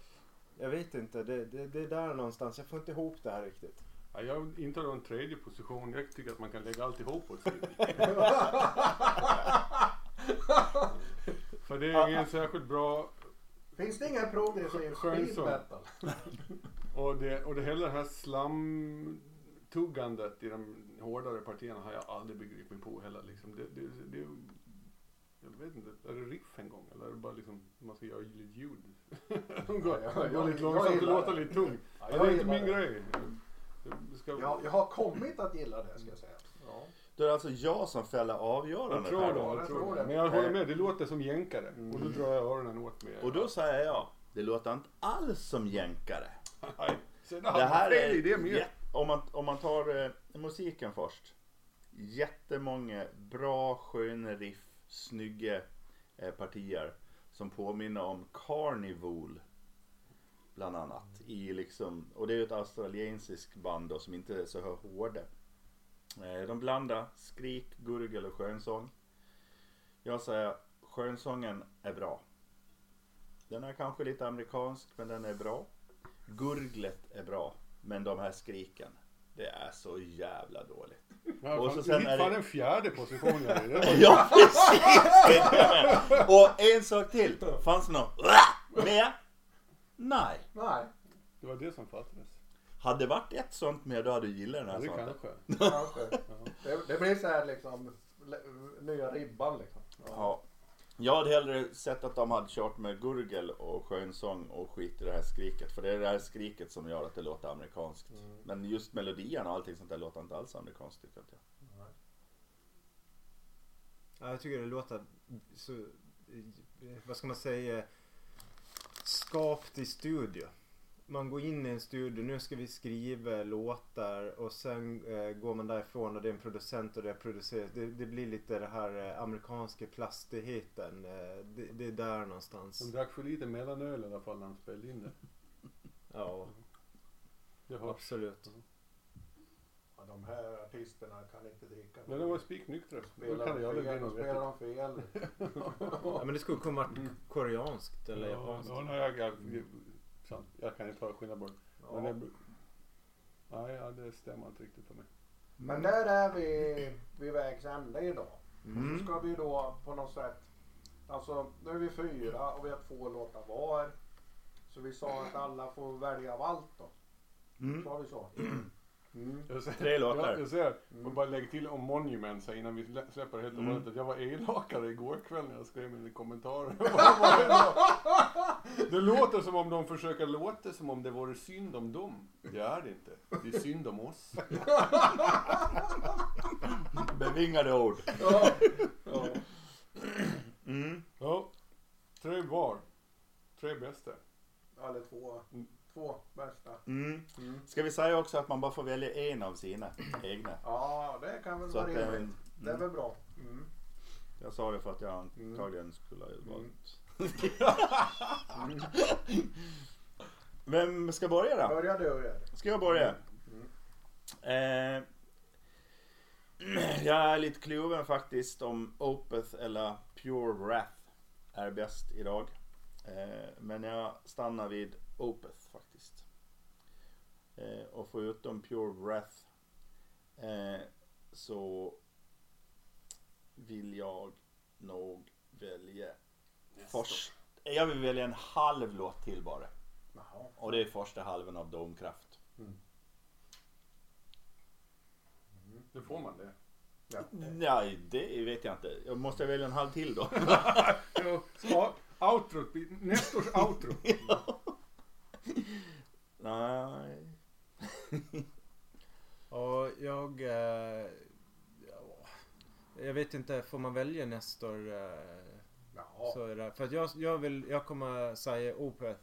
jag vet inte, det, det, det är där någonstans. Jag får inte ihop det här riktigt. Ja, jag intar en tredje position. Jag tycker att man kan lägga alltihop på ett CD. För det är ingen särskilt bra Finns det ingen progressiv speed metal? och det, och det hela det här slamtuggandet i de hårdare partierna har jag aldrig begripit mig på heller. Liksom. Det, det, det, jag vet inte, är det riff en gång eller är det bara liksom man ska göra lite ljud? De går, Ja, jag- går lite jag långsamt och låter lite tung. Ja, Ja, jag det är inte min det. grej. Det ska, Jag, jag har kommit att gilla det ska jag säga. Ja. Då är det alltså jag som fäller avgörandet Jag tror här det, jag jag tror det. det. Men jag håller med, det låter som jänkare. Och då drar jag öronen åt mig. Och då säger jag, det låter inte alls som jänkare. Det Det här är, det med. om, man, om man tar eh, musiken först. Jättemånga bra, sköna riff, snygga eh, partier som påminner om Carnival. Bland annat. I liksom, och det är ju ett australiensiskt band då, som inte är så hårda. Eh, de blandar skrik, gurgel och skönsång. Jag säger skönsången är bra. Den är kanske lite amerikansk men den är bra. Gurglet är bra. Men de här skriken, det är så jävla dåligt. Ja, Och så sen är det- en fjärde position Ja precis! Och en sak till. Fanns det någon med? Nej. Nej, Det var det som fattades. Hade det varit ett sånt med då hade du gillat den Ja, här det sånten. kanske. kanske. Det, det blir så här liksom le- nya ribban liksom. Ja. Jag hade hellre sett att de hade kört med gurgel och skönsång och skit i det här skriket. För det är det här skriket som gör att det låter amerikanskt. Men just melodin och allting sånt där låter inte alls amerikanskt tycker inte jag. Ja, jag tycker det låter så, eh, vad ska man säga, skapt i studio. Man går in i en studio, nu ska vi skriva låtar och sen eh, går man därifrån och det är en producent och det är producerat. Det, det blir lite det här eh, amerikanska plastigheten. Eh, det, det är där någonstans. De drack för lite mellanöl i alla fall när de spelade in det. Ja, Det hörs. absolut. Ja, de här artisterna kan inte dricka. Men de var spiknyktra. Spelar kan de fel, något spelar vettigt. de fel. Ja, men det skulle kunna varit koreanskt eller japanskt. Ja, nej, jag, jag, sant. jag kan inte skillnad på det. Men Ja. det, nej, ja, det stämmer inte riktigt för mig. Men där är vi vid vägs ände idag. Mm. Och så ska vi då på något sätt, alltså nu är vi fyra och vi har två låtar var. Så vi sa att alla får välja av allt då. Mm. Sa vi så? Mm. Jag säger, Tre låtar. Jag, jag säger, och bara lägg till om Monuments här innan vi slä- släpper helt och Mm. hållet. att Jag var elakare igår kväll när jag skrev mina kommentarer. Det låter som om de försöker låta som om det vore synd om dem. Det är det inte. Det är synd om oss. Bevingade ord. Ja. ja. Mm. Ja, tre var. Tre bästa. Eller två. Två bästa. Mm. Mm. Ska vi säga också att man bara får välja en av sina egna? Ja, det kan väl Så vara att det, rimligt. Det är mm. väl bra. Mm. Jag sa det för att jag antagligen skulle ha valt. Vem ska börja då? Börja du Gerd. Ska jag börja? Mm. Eh, jag är lite kluven faktiskt om Opeth eller Pure Wrath är bäst idag. Eh, men jag stannar vid Opeth faktiskt. Eh, och förutom Pure Wrath eh, så vill jag nog välja först. Jag vill välja en halv låt till bara. Jaha. Och det är första halvan av Domkraft. Nu får man det. Ja. Nej, det vet jag inte. Jag måste välja en halv till då. Ja, ja, outro, nästa års outro. Nej. Ja, jag... Eh, ja, jag vet inte, får man välja Nestor? Eh, Ja. så är det. För att jag, jag vill, jag kommer säga Opeth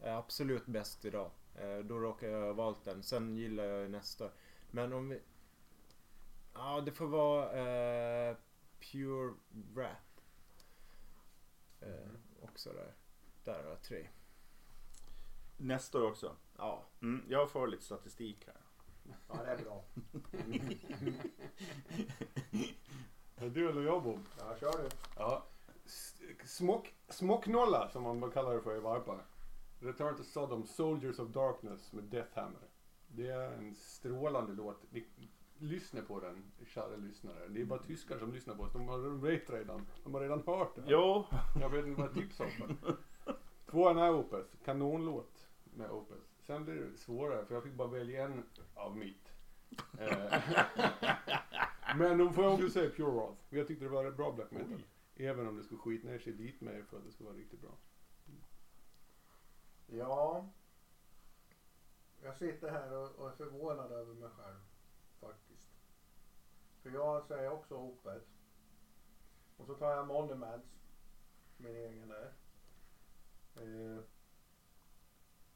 är absolut bäst idag. Eh, då råkar jag ha valt den. Sen gillar jag Nestor. Men om vi... Ja, det får vara eh, Pure Wrath. Eh, också där. Där har jag tre. Nästa år också. Ja. Mm, jag får lite statistik här. Ja, det är bra. Är du eller jag Bob? Ja, kör du. Ja. S- Smock, smocknolla som man kallar det för i Varpa. Return to Sodom, Soldiers of Darkness med Deathhammer. Det är en strålande låt. Ni, lyssna på den, kära lyssnare. Det är bara tyskar som lyssnar på oss. De har vet redan. De har redan hört det. Jo, Jag vet inte vad jag tipsar om. Tvåan är Opeth. Kanonlåt med Opeth. Sen blir det svårare för jag fick bara välja en av mitt. Eh, Men då får jag också säga Pure Wrath. Jag tyckte det var bra black metal. Även om det skulle skita ner sig dit med för att det skulle vara riktigt bra. Ja. Jag sitter här och, och är förvånad över mig själv. Faktiskt. För jag säger också Opeth. Och så tar jag Monuments. Min egen där. Eh,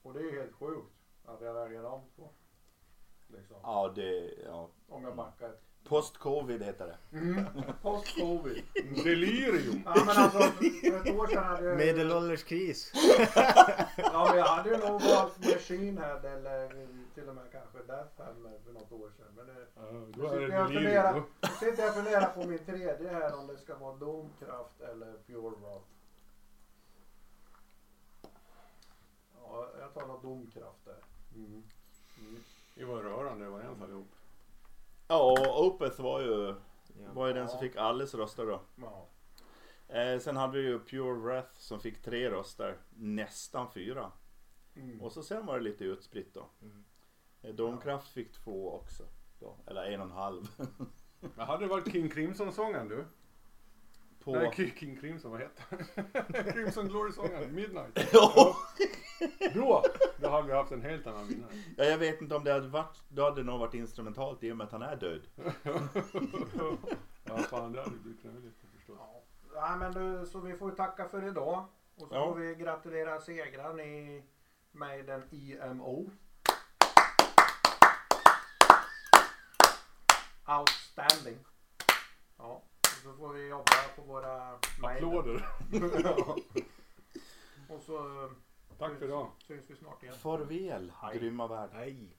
och det är helt sjukt att jag väljer de två. Liksom. ja det, ja. Om jag backar. Post-covid heter det. Post-covid. Delirium! Ja men alltså för ett år sedan hade jag... Medelålderskris. Ja men jag hade ju nog valt Machine Head eller till och med kanske Death Hammer för något år sedan. Men det, Ja, nu då är sitter det jag funderar, sitter jag och funderar på min tredje här om det ska vara Domkraft eller Pure Wrath. Ja, jag nog Domkraft där. Mm. Mm. Det var rörande överens allihop. Ja, Opeth var ju, Ja. var ju den som fick alles röster då. Ja. Eh, sen hade vi ju Pure Wrath som fick tre röster, nästan fyra. Mm. Och så sen var det lite utspritt då. Mm. Eh, Domkraft fick två också. Då, eller en och en halv. Men hade det varit King Crimson-sången du? På... Nej, King- Crimson, vad heter han? Crimson Glory-sången, Midnight. Ja. Då, då hade vi haft en helt annan vinnare. ja, jag vet inte om det hade varit, då hade det nog varit instrumentalt i och med att han är död. Ja, fan det hade blivit knöligt förstås. Ja. ja men du, så vi får tacka för idag. Och så Ja. får vi gratulera segraren i Maiden IMO. Outstanding. Ja, så får vi jobba på våra. Applåder. Ja. Och så eh, Tack för idag. syns vi snart igen. Farväl, Hej. grymma värld. Nej.